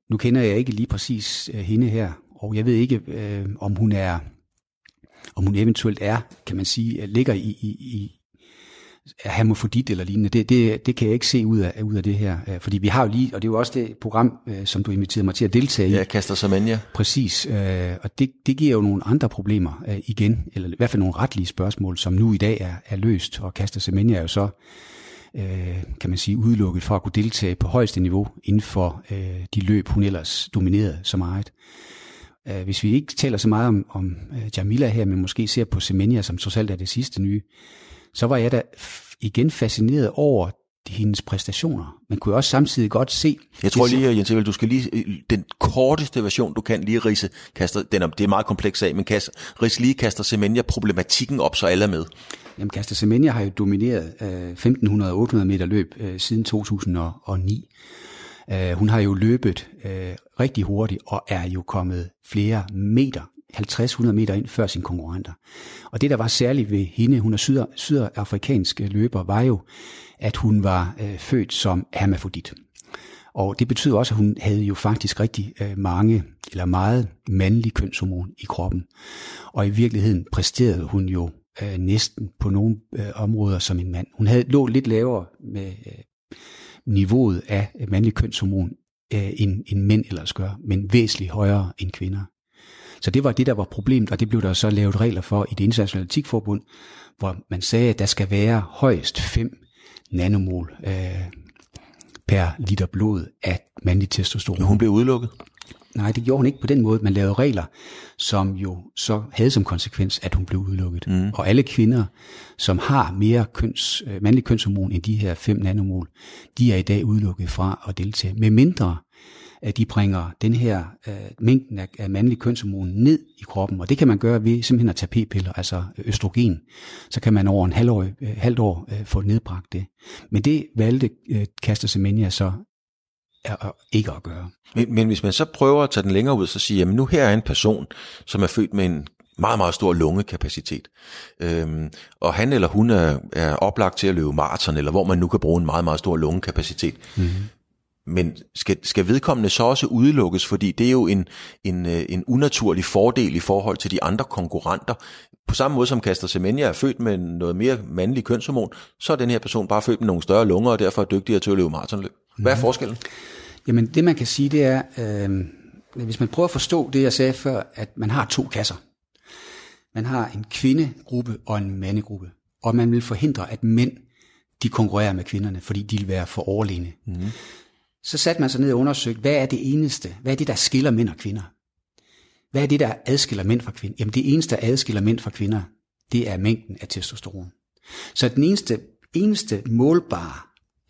nu kender jeg ikke lige præcis øh, hende her, og jeg ved ikke, øh, om hun er, om hun eventuelt er, kan man sige, ligger i, i, i er hermofrodit eller lignende. Det, det, det kan jeg ikke se ud af, ud af det her. Øh, Fordi vi har jo lige, og det er jo også det program, øh, som du inviterede mig til at deltage i. Ja, Kaster Samania. Præcis, øh, og det, det giver jo nogle andre problemer igen, eller i hvert fald nogle retlige spørgsmål, som nu i dag er, er løst, og Kaster Semenya er jo så, kan man sige, udelukket for at kunne deltage på højeste niveau inden for de løb, hun ellers dominerede så meget. Øh, hvis vi ikke taler så meget om, om øh, Jamila her, men måske ser på Semenya, som trods alt er det sidste nye, så var jeg da igen fascineret over hendes præstationer. Man kunne også samtidig godt se... Jeg tror lige, Jens Evald, du skal lige, den korteste version, du kan lige rise, kaster, den er, det er en meget kompleks sag, men kaster, ris lige kaster Semenya problematikken op, så alle er med. Jamen, Kaster Semenya har jo domineret øh, 1500-800 meter løb øh, siden 2009. Øh, hun har jo løbet øh, rigtig hurtigt og er jo kommet flere meter 50-100 meter ind før sine konkurrenter. Og det, der var særligt ved hende, hun er syder, sydafrikansk løber, var jo, at hun var øh, født som hermafrodit. Og det betyder også, at hun havde jo faktisk rigtig øh, mange, eller meget mandlig kønshormon i kroppen. Og i virkeligheden præsterede hun jo øh, næsten på nogle øh, områder som en mand. Hun havde lå lidt lavere med øh, niveauet af mandlig kønshormon, øh, end, end mænd ellers gør, men væsentligt højere end kvinder. Så det var det, der var problemet, og det blev der så lavet regler for i det internationale etikforbund, hvor man sagde, at der skal være højst 5 nanomol øh, per liter blod af mandlig testosteron. Hun blev udelukket. Nej, det gjorde hun ikke på den måde. Man lavede regler, som jo så havde som konsekvens, at hun blev udelukket. Mm. Og alle kvinder, som har mere køns, øh, mandlig kønshormon end de her 5 nanomol, de er i dag udelukket fra at deltage. Med mindre at de bringer den her øh, mængden af, af mandlig kønshormon ned i kroppen, og det kan man gøre ved simpelthen at tage p-piller, altså østrogen. Så kan man over en halv år, øh, halvt år øh, få nedbragt det. Men det valgte øh, Kaster Semenya så er, ikke at gøre. Men, men hvis man så prøver at tage den længere ud, så siger jamen nu her er en person, som er født med en meget, meget stor lungekapacitet. Øhm, og han eller hun er, er oplagt til at løbe maraton, eller hvor man nu kan bruge en meget, meget stor lungekapacitet. Mm-hmm. Men skal, skal vedkommende så også udelukkes, fordi det er jo en, en, øh, en unaturlig fordel i forhold til de andre konkurrenter. På samme måde som Kaster Semenya er født med noget mere mandlig kønshormon, så er den her person bare født med nogle større lunger, og derfor er dygtigere til at løbe maratonløb. Hvad er forskellen? Jamen det man kan sige, det er, øh, hvis man prøver at forstå det, jeg sagde før, at man har to kasser. Man har en kvindegruppe og en mandegruppe, og man vil forhindre, at mænd de konkurrerer med kvinderne, fordi de vil være for overlegne. Mm. Så satte man sig ned og undersøgte, hvad er det eneste, hvad er det, der skiller mænd og kvinder? Hvad er det, der adskiller mænd fra kvinder? Jamen det eneste, der adskiller mænd fra kvinder, det er mængden af testosteron. Så den eneste, eneste målbare,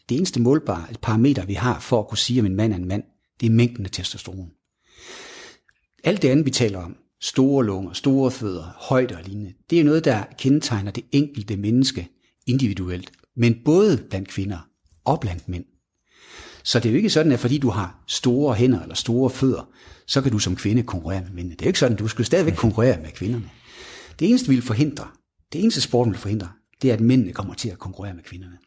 det eneste målbare parameter, vi har for at kunne sige, om en mand er en mand, det er mængden af testosteron. Alt det andet, vi taler om, store lunger, store fødder, højde og lignende, det er noget, der kendetegner det enkelte menneske individuelt, men både blandt kvinder og blandt mænd. Så det er jo ikke sådan, at fordi du har store hænder eller store fødder, så kan du som kvinde konkurrere med mændene. Det er jo ikke sådan, du skal stadigvæk konkurrere med kvinderne. Det eneste, vi vil forhindre, det eneste sporten vil forhindre, det er, at mændene kommer til at konkurrere med kvinderne.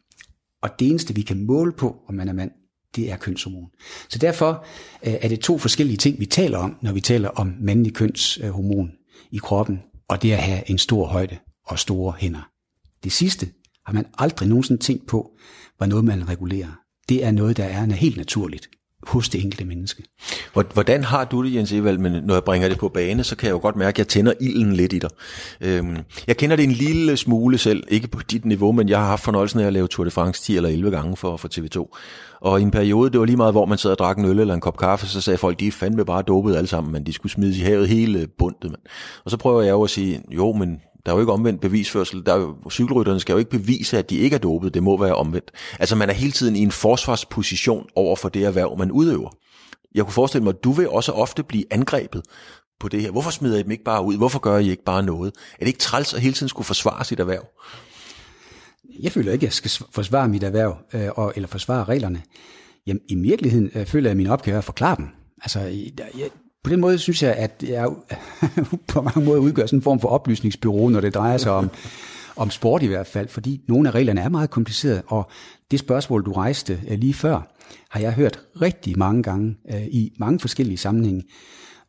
Og det eneste, vi kan måle på, om man er mand, det er kønshormon. Så derfor øh, er det to forskellige ting, vi taler om, når vi taler om mandlig kønshormon øh, i kroppen, og det at have en stor højde. og store hænder. Det sidste har man aldrig nogensinde tænkt på, var noget, man regulerer. Det er noget, der er helt naturligt hos det enkelte menneske. Hvordan har du det, Jens Evald, men når jeg bringer det på bane, så kan jeg jo godt mærke, at jeg tænder ilden lidt i dig. Øhm, jeg kender det en lille smule selv, ikke på dit niveau, men jeg har haft fornøjelsen af at lave Tour de France 10 eller 11 gange for, for TV2. Og i en periode, det var lige meget, hvor man sad og drak en øl eller en kop kaffe, så sagde folk, de er fandme bare dopet alle sammen, men de skulle smides i havet hele bundet. Man. Og så prøver jeg jo at sige, jo, men der er jo ikke omvendt bevisførsel. Der er jo, cykelrytterne skal jo ikke bevise, at de ikke er dopet. Det må være omvendt. Altså man er hele tiden i en forsvarsposition over for det erhverv, man udøver. Jeg kunne forestille mig, at du vil også ofte blive angrebet på det her. Hvorfor smider I dem ikke bare ud? Hvorfor gør I ikke bare noget? Er det ikke træls at hele tiden skulle forsvare sit erhverv? Jeg føler ikke, at jeg skal forsvare mit erhverv, øh, og, eller forsvare reglerne. Jamen, i virkeligheden øh, føler jeg, at min opgave er at forklare dem. Altså, jeg, på den måde synes jeg, at jeg på mange måder udgør sådan en form for oplysningsbyrå, når det drejer sig om, om sport i hvert fald, fordi nogle af reglerne er meget komplicerede, og det spørgsmål, du rejste øh, lige før, har jeg hørt rigtig mange gange øh, i mange forskellige sammenhænge.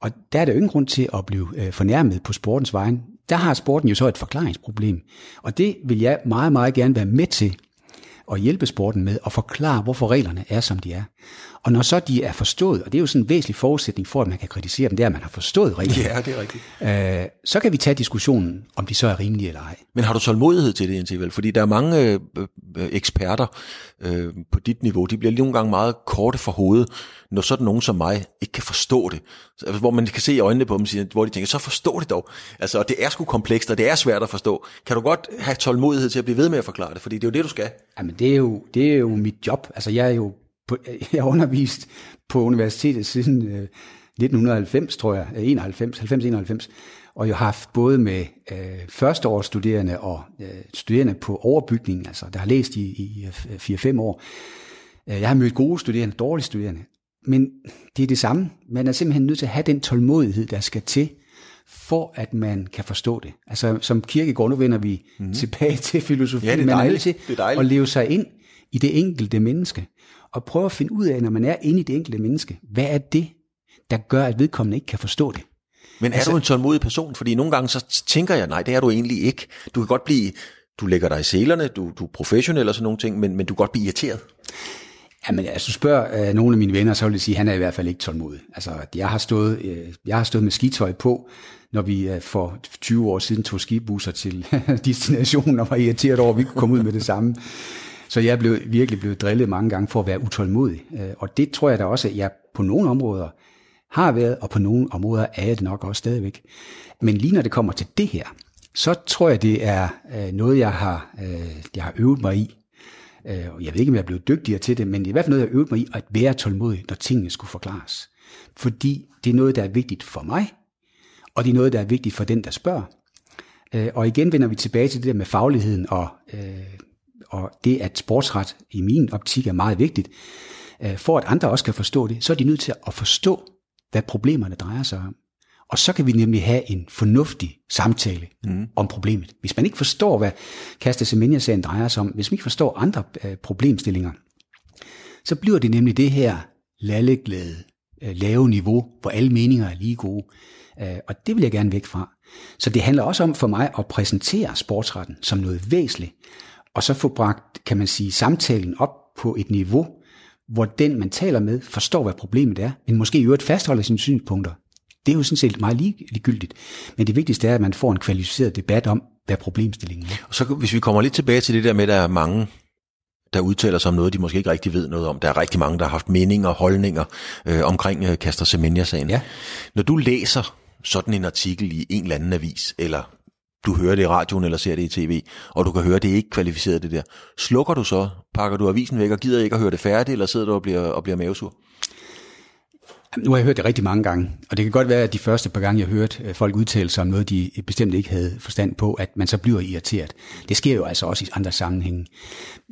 Og der er der jo ingen grund til at blive øh, fornærmet på sportens vejen. Der har sporten jo så et forklaringsproblem. Og det vil jeg meget, meget gerne være med til at hjælpe sporten med at forklare, hvorfor reglerne er, som de er. Og når så de er forstået, og det er jo sådan en væsentlig forudsætning for, at man kan kritisere dem, det er, at man har forstået reglerne. Ja, det er rigtigt. Øh, så kan vi tage diskussionen, om de så er rimelige eller ej. Men har du tålmodighed til det, Jens Fordi der er mange øh, øh, eksperter øh, på dit niveau, de bliver lige nogle gange meget korte for hovedet, når sådan nogen som mig ikke kan forstå det. Altså, hvor man kan se i øjnene på dem, hvor de tænker, så forstå det dog. Altså, og det er sgu komplekst, og det er svært at forstå. Kan du godt have tålmodighed til at blive ved med at forklare det? Fordi det er jo det, du skal. Jamen, det er jo, det er jo mit job. Altså, jeg er jo på, jeg har undervist på universitetet siden øh, 1990, tror jeg, 91, 90-91, og jeg har haft både med øh, førsteårsstuderende og øh, studerende på overbygning, altså der har læst i, i 4-5 øh, år. Øh, jeg har mødt gode studerende, dårlige studerende, men det er det samme. Man er simpelthen nødt til at have den tålmodighed, der skal til, for at man kan forstå det. Altså som kirkegård, nu vender vi mm. tilbage til filosofi, ja, det er man er nødt til at leve sig ind i det enkelte menneske, og prøve at finde ud af, når man er inde i det enkelte menneske, hvad er det, der gør, at vedkommende ikke kan forstå det. Men er altså, du en tålmodig person? Fordi nogle gange så tænker jeg, nej, det er du egentlig ikke. Du kan godt blive, du lægger dig i selerne, du, du er professionel og sådan nogle ting, men, men du kan godt blive irriteret. Jamen, altså spørger øh, nogle af mine venner, så vil jeg sige, at han er i hvert fald ikke tålmodig. Altså, jeg har stået, øh, jeg har stået med skitøj på, når vi øh, for 20 år siden tog skibusser til destinationen og var irriteret over, at vi kunne komme ud med det samme. Så jeg blev virkelig blevet drillet mange gange for at være utålmodig. Øh, og det tror jeg da også, at jeg på nogle områder har været, og på nogle områder er jeg det nok også stadigvæk. Men lige når det kommer til det her, så tror jeg, det er øh, noget, jeg har, øh, jeg har øvet mig i og jeg ved ikke, om jeg er blevet dygtigere til det, men det er i hvert fald noget, jeg har øvet mig i, at være tålmodig, når tingene skulle forklares. Fordi det er noget, der er vigtigt for mig, og det er noget, der er vigtigt for den, der spørger. Og igen vender vi tilbage til det der med fagligheden, og, øh, og det, at sportsret i min optik er meget vigtigt. For at andre også kan forstå det, så er de nødt til at forstå, hvad problemerne drejer sig om. Og så kan vi nemlig have en fornuftig samtale mm. om problemet. Hvis man ikke forstår, hvad Kasta Semenya-sagen drejer sig om, hvis man ikke forstår andre øh, problemstillinger, så bliver det nemlig det her lalleglade, øh, lave niveau, hvor alle meninger er lige gode. Øh, og det vil jeg gerne væk fra. Så det handler også om for mig at præsentere sportsretten som noget væsentligt, og så få bragt, kan man sige, samtalen op på et niveau, hvor den, man taler med, forstår, hvad problemet er, men måske i øvrigt fastholder sine synspunkter, det er jo sådan set meget ligegyldigt. Men det vigtigste er, at man får en kvalificeret debat om, hvad problemstillingen er. Og så hvis vi kommer lidt tilbage til det der med, at der er mange, der udtaler sig om noget, de måske ikke rigtig ved noget om. Der er rigtig mange, der har haft meninger og holdninger øh, omkring øh, Kaster Semenya-sagen. Ja. Når du læser sådan en artikel i en eller anden avis, eller du hører det i radioen eller ser det i tv, og du kan høre, det er ikke kvalificeret det der. Slukker du så, pakker du avisen væk og gider ikke at høre det færdigt, eller sidder du og bliver, og bliver mavesur? Nu har jeg hørt det rigtig mange gange, og det kan godt være, at de første par gange, jeg hørte øh, folk udtale sig om noget, de øh, bestemt ikke havde forstand på, at man så bliver irriteret. Det sker jo altså også i andre sammenhænge.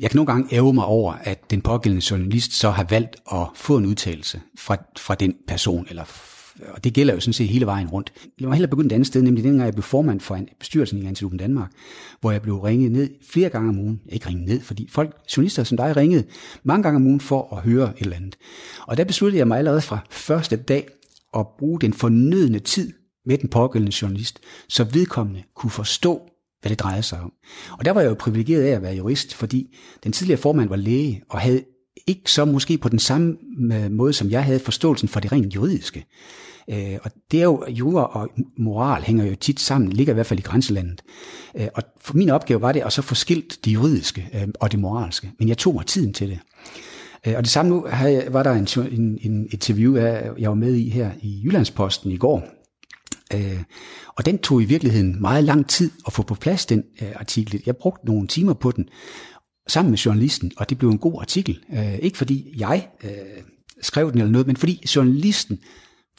Jeg kan nogle gange æve mig over, at den pågældende journalist så har valgt at få en udtalelse fra, fra den person, eller og det gælder jo sådan set hele vejen rundt. Jeg var heller begyndt et andet sted, nemlig dengang jeg blev formand for en bestyrelsen i Antilopen Danmark, hvor jeg blev ringet ned flere gange om ugen. Ikke ringet ned, fordi folk, journalister som dig ringede mange gange om ugen for at høre et eller andet. Og der besluttede jeg mig allerede fra første dag at bruge den fornødne tid med den pågældende journalist, så vedkommende kunne forstå, hvad det drejede sig om. Og der var jeg jo privilegeret af at være jurist, fordi den tidligere formand var læge, og havde ikke så måske på den samme øh, måde, som jeg havde forståelsen for det rent juridiske. Øh, og det er jo, jura og moral hænger jo tit sammen, ligger i hvert fald i grænselandet. Øh, og for min opgave var det at så få skilt det juridiske øh, og det moralske. Men jeg tog mig tiden til det. Øh, og det samme nu var der en, en, en interview, jeg var med i her i Jyllandsposten i går, øh, og den tog i virkeligheden meget lang tid at få på plads, den artikel. Jeg brugte nogle timer på den, sammen med journalisten, og det blev en god artikel. Øh, ikke fordi jeg øh, skrev den eller noget, men fordi journalisten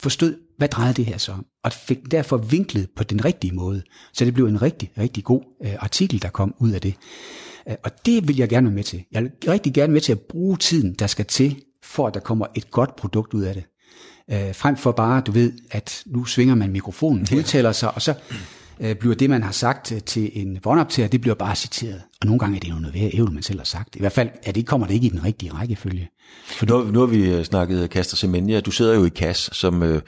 forstod, hvad drejede det her så om, og fik derfor vinklet på den rigtige måde. Så det blev en rigtig, rigtig god øh, artikel, der kom ud af det. Øh, og det vil jeg gerne være med til. Jeg vil rigtig gerne med til at bruge tiden, der skal til, for at der kommer et godt produkt ud af det. Øh, frem for bare, du ved, at nu svinger man mikrofonen, udtaler sig, og så øh, bliver det, man har sagt øh, til en båndoptager, det bliver bare citeret. Og nogle gange er det jo noget værd, man selv har sagt. I hvert fald er det, kommer det ikke i den rigtige rækkefølge. For nu, nu har vi øh, snakket Kaster Semenya. Du sidder jo i KAS, som øh,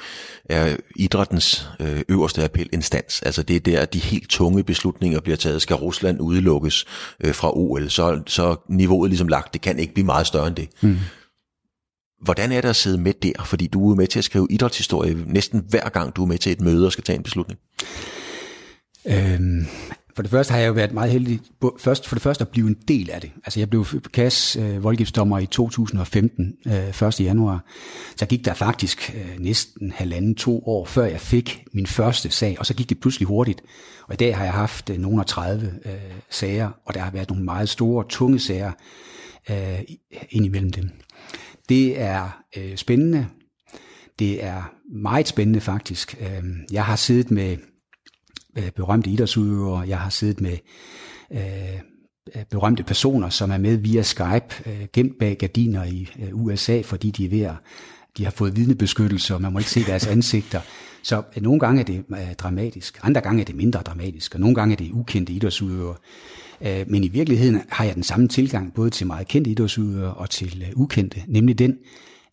er idrættens øh, øverste appelinstans. Altså det er der, de helt tunge beslutninger bliver taget. Skal Rusland udelukkes øh, fra OL, så, så niveauet ligesom lagt. Det kan ikke blive meget større end det. Mm. Hvordan er det at sidde med der? Fordi du er med til at skrive idrætshistorie næsten hver gang, du er med til et møde og skal tage en beslutning. Øhm, for det første har jeg jo været meget heldig, først, for det første at blive en del af det. Altså jeg blev KAS øh, voldgiftsdommer i 2015, øh, 1. januar. Så gik der faktisk øh, næsten halvanden, to år, før jeg fik min første sag, og så gik det pludselig hurtigt. Og i dag har jeg haft øh, nogle af 30 øh, sager, og der har været nogle meget store, tunge sager øh, ind imellem dem. Det er øh, spændende. Det er meget spændende faktisk. Øh, jeg har siddet med Øh, berømte idrætsudøvere, jeg har siddet med øh, øh, berømte personer, som er med via Skype, øh, gemt bag gardiner i øh, USA, fordi de er ved at, de har fået vidnebeskyttelse, og man må ikke se deres ansigter. Så øh, nogle gange er det øh, dramatisk, andre gange er det mindre dramatisk, og nogle gange er det ukendte idrætsudøvere. Øh, men i virkeligheden har jeg den samme tilgang både til meget kendte idrætsudøvere og til øh, ukendte, nemlig den,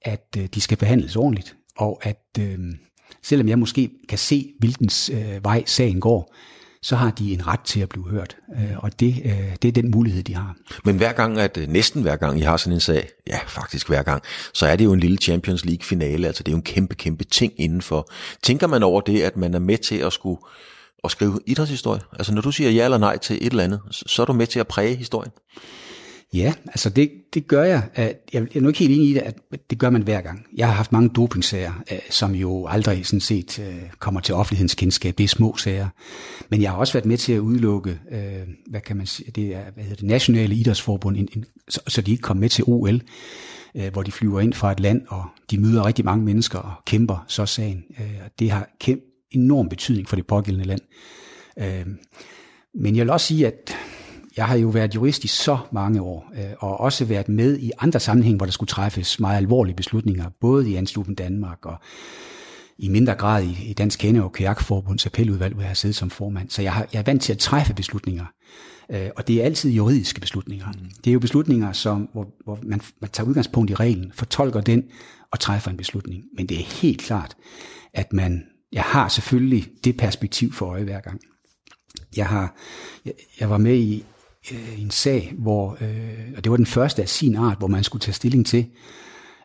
at øh, de skal behandles ordentligt, og at øh, selvom jeg måske kan se, hvilken øh, vej sagen går, så har de en ret til at blive hørt. Øh, og det, øh, det er den mulighed, de har. Men hver gang, at øh, næsten hver gang I har sådan en sag, ja faktisk hver gang, så er det jo en lille Champions League finale, altså det er jo en kæmpe, kæmpe ting indenfor. Tænker man over det, at man er med til at skulle at skrive idrætshistorie? Altså når du siger ja eller nej til et eller andet, så er du med til at præge historien? Ja, altså det, det gør jeg. Jeg er nu ikke helt enig i det, at det gør man hver gang. Jeg har haft mange dopingsager, øh, som jo aldrig sådan set øh, kommer til offentlighedens kendskab. Det er små sager. Men jeg har også været med til at udelukke, øh, hvad kan man sige, det er hvad hedder det, nationale idrætsforbund, så de ikke kommer med til OL, øh, hvor de flyver ind fra et land, og de møder rigtig mange mennesker og kæmper så sagen. Det har kæmpe enorm betydning for det pågældende land. Men jeg vil også sige, at jeg har jo været jurist i så mange år, øh, og også været med i andre sammenhænge, hvor der skulle træffes meget alvorlige beslutninger, både i Ansluben Danmark og i mindre grad i, i Dansk Kende- og Kajakforbunds appeludvalg, hvor jeg har siddet som formand. Så jeg, har, jeg er vant til at træffe beslutninger, øh, og det er altid juridiske beslutninger. Mm. Det er jo beslutninger, som, hvor, hvor man, man tager udgangspunkt i reglen, fortolker den og træffer en beslutning. Men det er helt klart, at man, jeg har selvfølgelig det perspektiv for øje hver gang. Jeg, har, jeg, jeg var med i øh, en sag, hvor, øh, og det var den første af sin art, hvor man skulle tage stilling til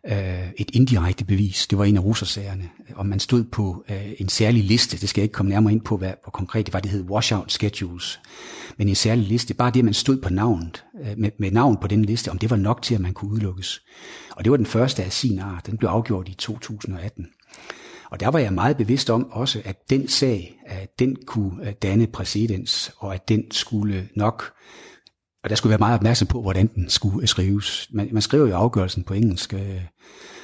øh, et indirekte bevis. Det var en af russersagerne, og man stod på øh, en særlig liste. Det skal jeg ikke komme nærmere ind på, hvad, hvor konkret det var. Det hed washout schedules. Men en særlig liste, bare det, at man stod på navnet, øh, med, med navn på den liste, om det var nok til, at man kunne udelukkes. Og det var den første af sin art. Den blev afgjort i 2018. Og der var jeg meget bevidst om også, at den sag, at den kunne øh, danne præcedens, og at den skulle nok og der skulle være meget opmærksom på, hvordan den skulle skrives. Man, man skriver jo afgørelsen på engelsk, øh,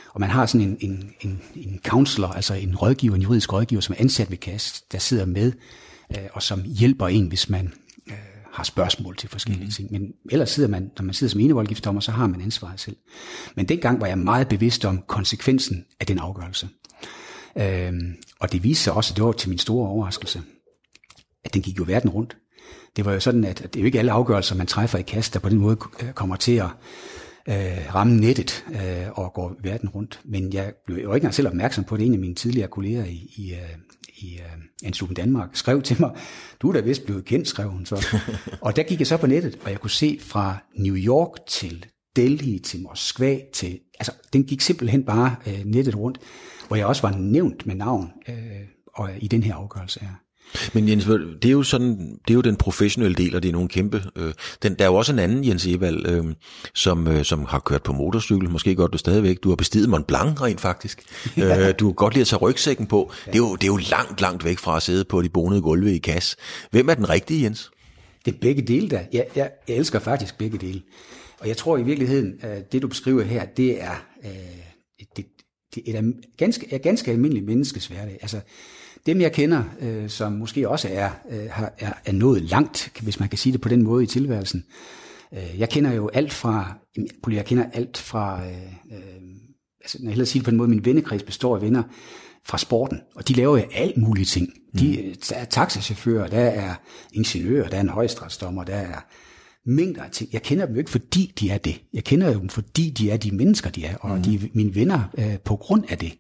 og man har sådan en, en, en, en counselor, altså en rådgiver, en juridisk rådgiver, som er ansat ved KAS, der sidder med, øh, og som hjælper en, hvis man øh, har spørgsmål til forskellige mm. ting. Men ellers sidder man, når man sidder som enevoldgiftsdommer, så har man ansvaret selv. Men dengang var jeg meget bevidst om konsekvensen af den afgørelse. Øh, og det viste sig også, det var til min store overraskelse, at den gik jo verden rundt det var jo sådan, at det er jo ikke alle afgørelser, man træffer i kast, der på den måde øh, kommer til at øh, ramme nettet øh, og går verden rundt. Men jeg blev jo ikke engang selv opmærksom på det. En af mine tidligere kolleger i, i, øh, i uh, Antilopen Danmark, skrev til mig, du er da vist blevet kendt, skrev hun så. og der gik jeg så på nettet, og jeg kunne se fra New York til Delhi til Moskva til, altså den gik simpelthen bare uh, nettet rundt, hvor jeg også var nævnt med navn uh, og i den her afgørelse her. Men Jens, det er jo sådan, det er jo den professionelle del, og det er nogle kæmpe. Øh, den, der er jo også en anden Jens Evald, øh, som, øh, som har kørt på motorcykel. Måske godt du stadigvæk. Du har bestiget Mont Blanc rent faktisk. Ja. Øh, du kan godt lide at tage rygsækken på. Ja. Det, er jo, det er jo langt, langt væk fra at sidde på de bonede gulve i kasse. Hvem er den rigtige, Jens? Det er begge dele der. Jeg, jeg, jeg elsker faktisk begge dele. Og jeg tror i virkeligheden, at det du beskriver her, det er, øh, det, det er ganske, er ganske almindelig menneskes hverdag. Altså, dem jeg kender, øh, som måske også er, øh, er, er nået langt, hvis man kan sige det på den måde i tilværelsen. Øh, jeg kender jo alt fra, jeg kender alt fra, øh, øh, altså når jeg hellere sige det på den måde, min vennekreds består af venner fra sporten, og de laver jo alt mulige ting. De, mm. Der er taxachauffører, der er ingeniører, der er en højstrætsdommer, der er mængder af ting. Jeg kender dem jo ikke, fordi de er det. Jeg kender dem, fordi de er de mennesker, de er, og mm. de er mine venner øh, på grund af det.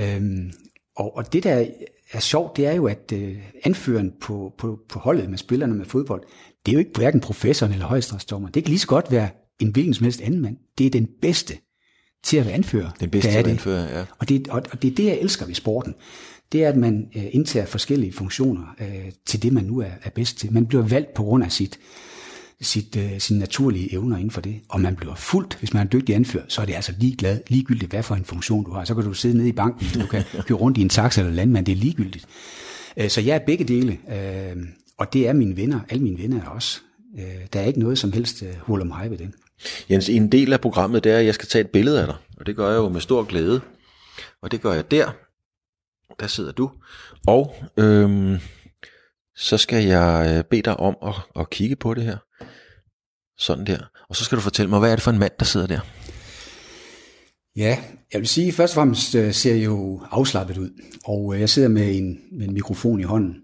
Øhm, og, og det, der er sjovt, det er jo, at øh, anføreren på, på, på holdet med spillerne med fodbold, det er jo ikke hverken professoren eller højstrætsdommer. Det kan lige så godt være en hvilken som helst anden mand. Det er den bedste til at være anfører. Den bedste til at være anfører, ja. Og det, og, og det er det, jeg elsker ved sporten. Det er, at man øh, indtager forskellige funktioner øh, til det, man nu er, er bedst til. Man bliver valgt på grund af sit, sit, øh, sine naturlige evner inden for det. Og man bliver fuldt, hvis man er en dygtig anfører, så er det altså ligeglad, ligegyldigt, hvad for en funktion du har. Så kan du sidde nede i banken, du kan køre rundt i en taxa eller landmand, det er ligegyldigt. Øh, så jeg er begge dele, øh, og det er mine venner, alle mine venner er også. Øh, der er ikke noget som helst øh, hul om hej ved det. Jens, en del af programmet, det er, at jeg skal tage et billede af dig, og det gør jeg jo med stor glæde. Og det gør jeg der. Der sidder du. Og øhm, så skal jeg øh, bede dig om at, at kigge på det her. Sådan der. Og så skal du fortælle mig, hvad er det for en mand, der sidder der? Ja, jeg vil sige, først og fremmest øh, ser jeg jo afslappet ud, og øh, jeg sidder med en, med en mikrofon i hånden.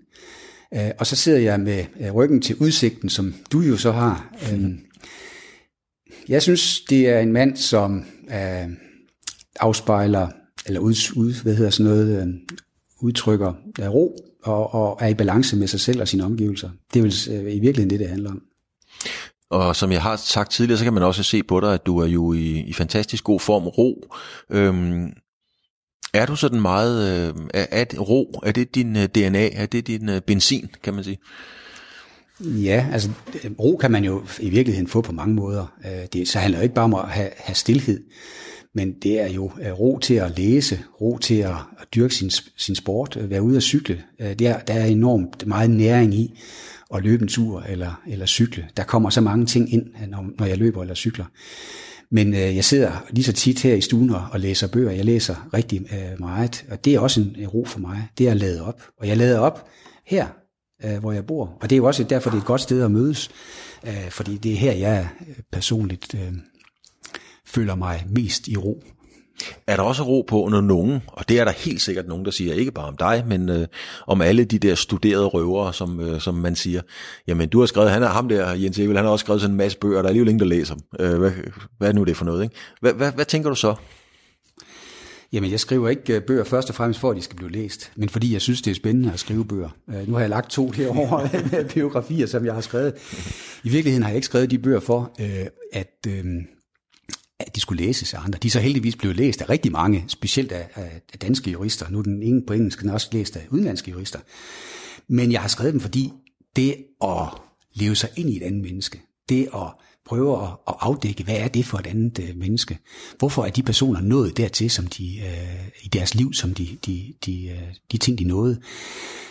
Og så sidder jeg med ryggen til udsigten, som du jo så har. Jeg synes, det er en mand, som afspejler, eller ud, ud, hvad hedder sådan noget, udtrykker ro og, og er i balance med sig selv og sine omgivelser. Det er vel i virkeligheden det, det handler om. Og som jeg har sagt tidligere, så kan man også se på dig, at du er jo i, i fantastisk god form. Ro. Øhm, er du sådan meget... Øh, er, er det, ro, er det din øh, DNA? Er det din uh, benzin, kan man sige? Ja, altså ro kan man jo i virkeligheden få på mange måder. Det, så handler det ikke bare om at have, have stillhed, men det er jo øh, ro til at læse, ro til at, at dyrke sin, sin sport, øh, være ude at cykle. Øh, det er, der er enormt meget næring i at løbe en tur eller, eller cykle. Der kommer så mange ting ind, når, når jeg løber eller cykler. Men øh, jeg sidder lige så tit her i stuen og, og læser bøger. Jeg læser rigtig øh, meget, og det er også en, ro for mig. Det er at lade op. Og jeg lader op her, øh, hvor jeg bor. Og det er jo også derfor, det er et godt sted at mødes. Øh, fordi det er her, jeg personligt øh, føler mig mest i ro. Er der også ro på, når nogen, og det er der helt sikkert nogen, der siger, ikke bare om dig, men øh, om alle de der studerede røvere, som, øh, som man siger, jamen du har skrevet, han er ham der, Jens Evel, han har også skrevet sådan en masse bøger, der er alligevel ingen, der læser dem. Øh, hvad, hvad er nu det for noget? Ikke? Hvad, hvad, hvad tænker du så? Jamen, jeg skriver ikke øh, bøger først og fremmest for, at de skal blive læst, men fordi jeg synes, det er spændende at skrive bøger. Øh, nu har jeg lagt to herovre biografier, som jeg har skrevet. I virkeligheden har jeg ikke skrevet de bøger for, øh, at at de skulle læses af andre. De er så heldigvis blevet læst af rigtig mange, specielt af, af danske jurister. Nu er den ene på engelsk, den er også læst af udenlandske jurister. Men jeg har skrevet dem, fordi det at leve sig ind i et andet menneske, det at prøve at, at afdække, hvad er det for et andet øh, menneske? Hvorfor er de personer nået dertil, som de øh, i deres liv, som de, de, de, øh, de ting, de nåede?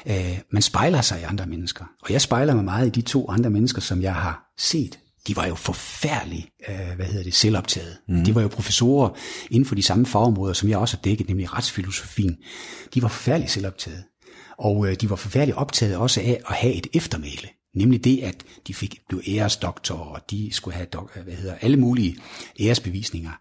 Øh, man spejler sig i andre mennesker, og jeg spejler mig meget i de to andre mennesker, som jeg har set de var jo forfærdeligt, øh, hvad hedder det, selvoptaget. Mm. De var jo professorer inden for de samme fagområder, som jeg også har dækket, nemlig retsfilosofien. De var forfærdeligt selvoptaget. Og øh, de var forfærdeligt optaget også af at have et eftermæle. Nemlig det, at de fik, blev æresdoktor, og de skulle have dok, hvad hedder, alle mulige æresbevisninger.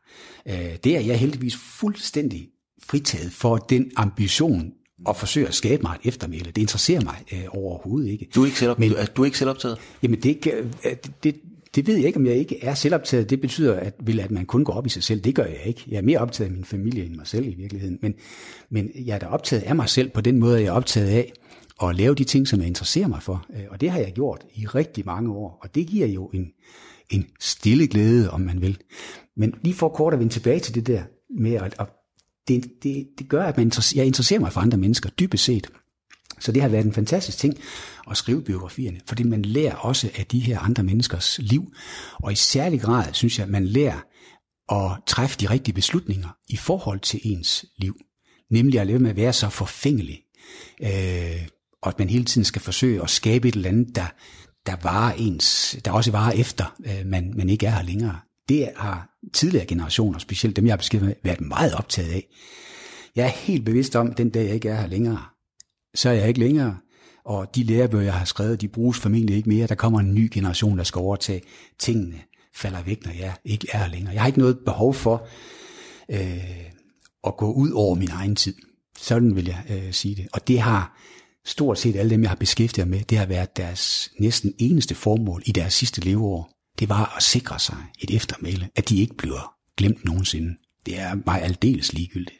Øh, det er jeg heldigvis fuldstændig fritaget for den ambition, at forsøge at skabe mig et eftermæle. Det interesserer mig øh, overhovedet ikke. Du er ikke, selv, Men, du, er, du er ikke selvoptaget? Jamen, det, øh, det, det, det ved jeg ikke, om jeg ikke er selvoptaget. Det betyder, at, vil, at man kun går op i sig selv. Det gør jeg ikke. Jeg er mere optaget af min familie end mig selv i virkeligheden. Men, men jeg er da optaget af mig selv på den måde, jeg er optaget af at lave de ting, som jeg interesserer mig for. Øh, og det har jeg gjort i rigtig mange år. Og det giver jo en, en stille glæde, om man vil. Men lige for kort at vende tilbage til det der med, at, at det, det, det gør, at man interesserer, jeg interesserer mig for andre mennesker, dybest set. Så det har været en fantastisk ting at skrive biografierne, fordi man lærer også af de her andre menneskers liv. Og i særlig grad, synes jeg, at man lærer at træffe de rigtige beslutninger i forhold til ens liv. Nemlig at leve med at være så forfængelig. Øh, og at man hele tiden skal forsøge at skabe et eller andet, der, der, varer ens, der også varer efter, øh, man, man ikke er her længere. Det har tidligere generationer, specielt dem jeg har beskrevet med, været meget optaget af. Jeg er helt bevidst om, den dag jeg ikke er her længere, så er jeg ikke længere. Og de lærebøger, jeg har skrevet, de bruges formentlig ikke mere. Der kommer en ny generation, der skal overtage. Tingene falder væk, når jeg ikke er længere. Jeg har ikke noget behov for øh, at gå ud over min egen tid. Sådan vil jeg øh, sige det. Og det har stort set alle dem, jeg har beskæftiget mig med, det har været deres næsten eneste formål i deres sidste leveår. Det var at sikre sig et eftermæle, at de ikke bliver glemt nogensinde. Det er mig aldeles ligegyldigt.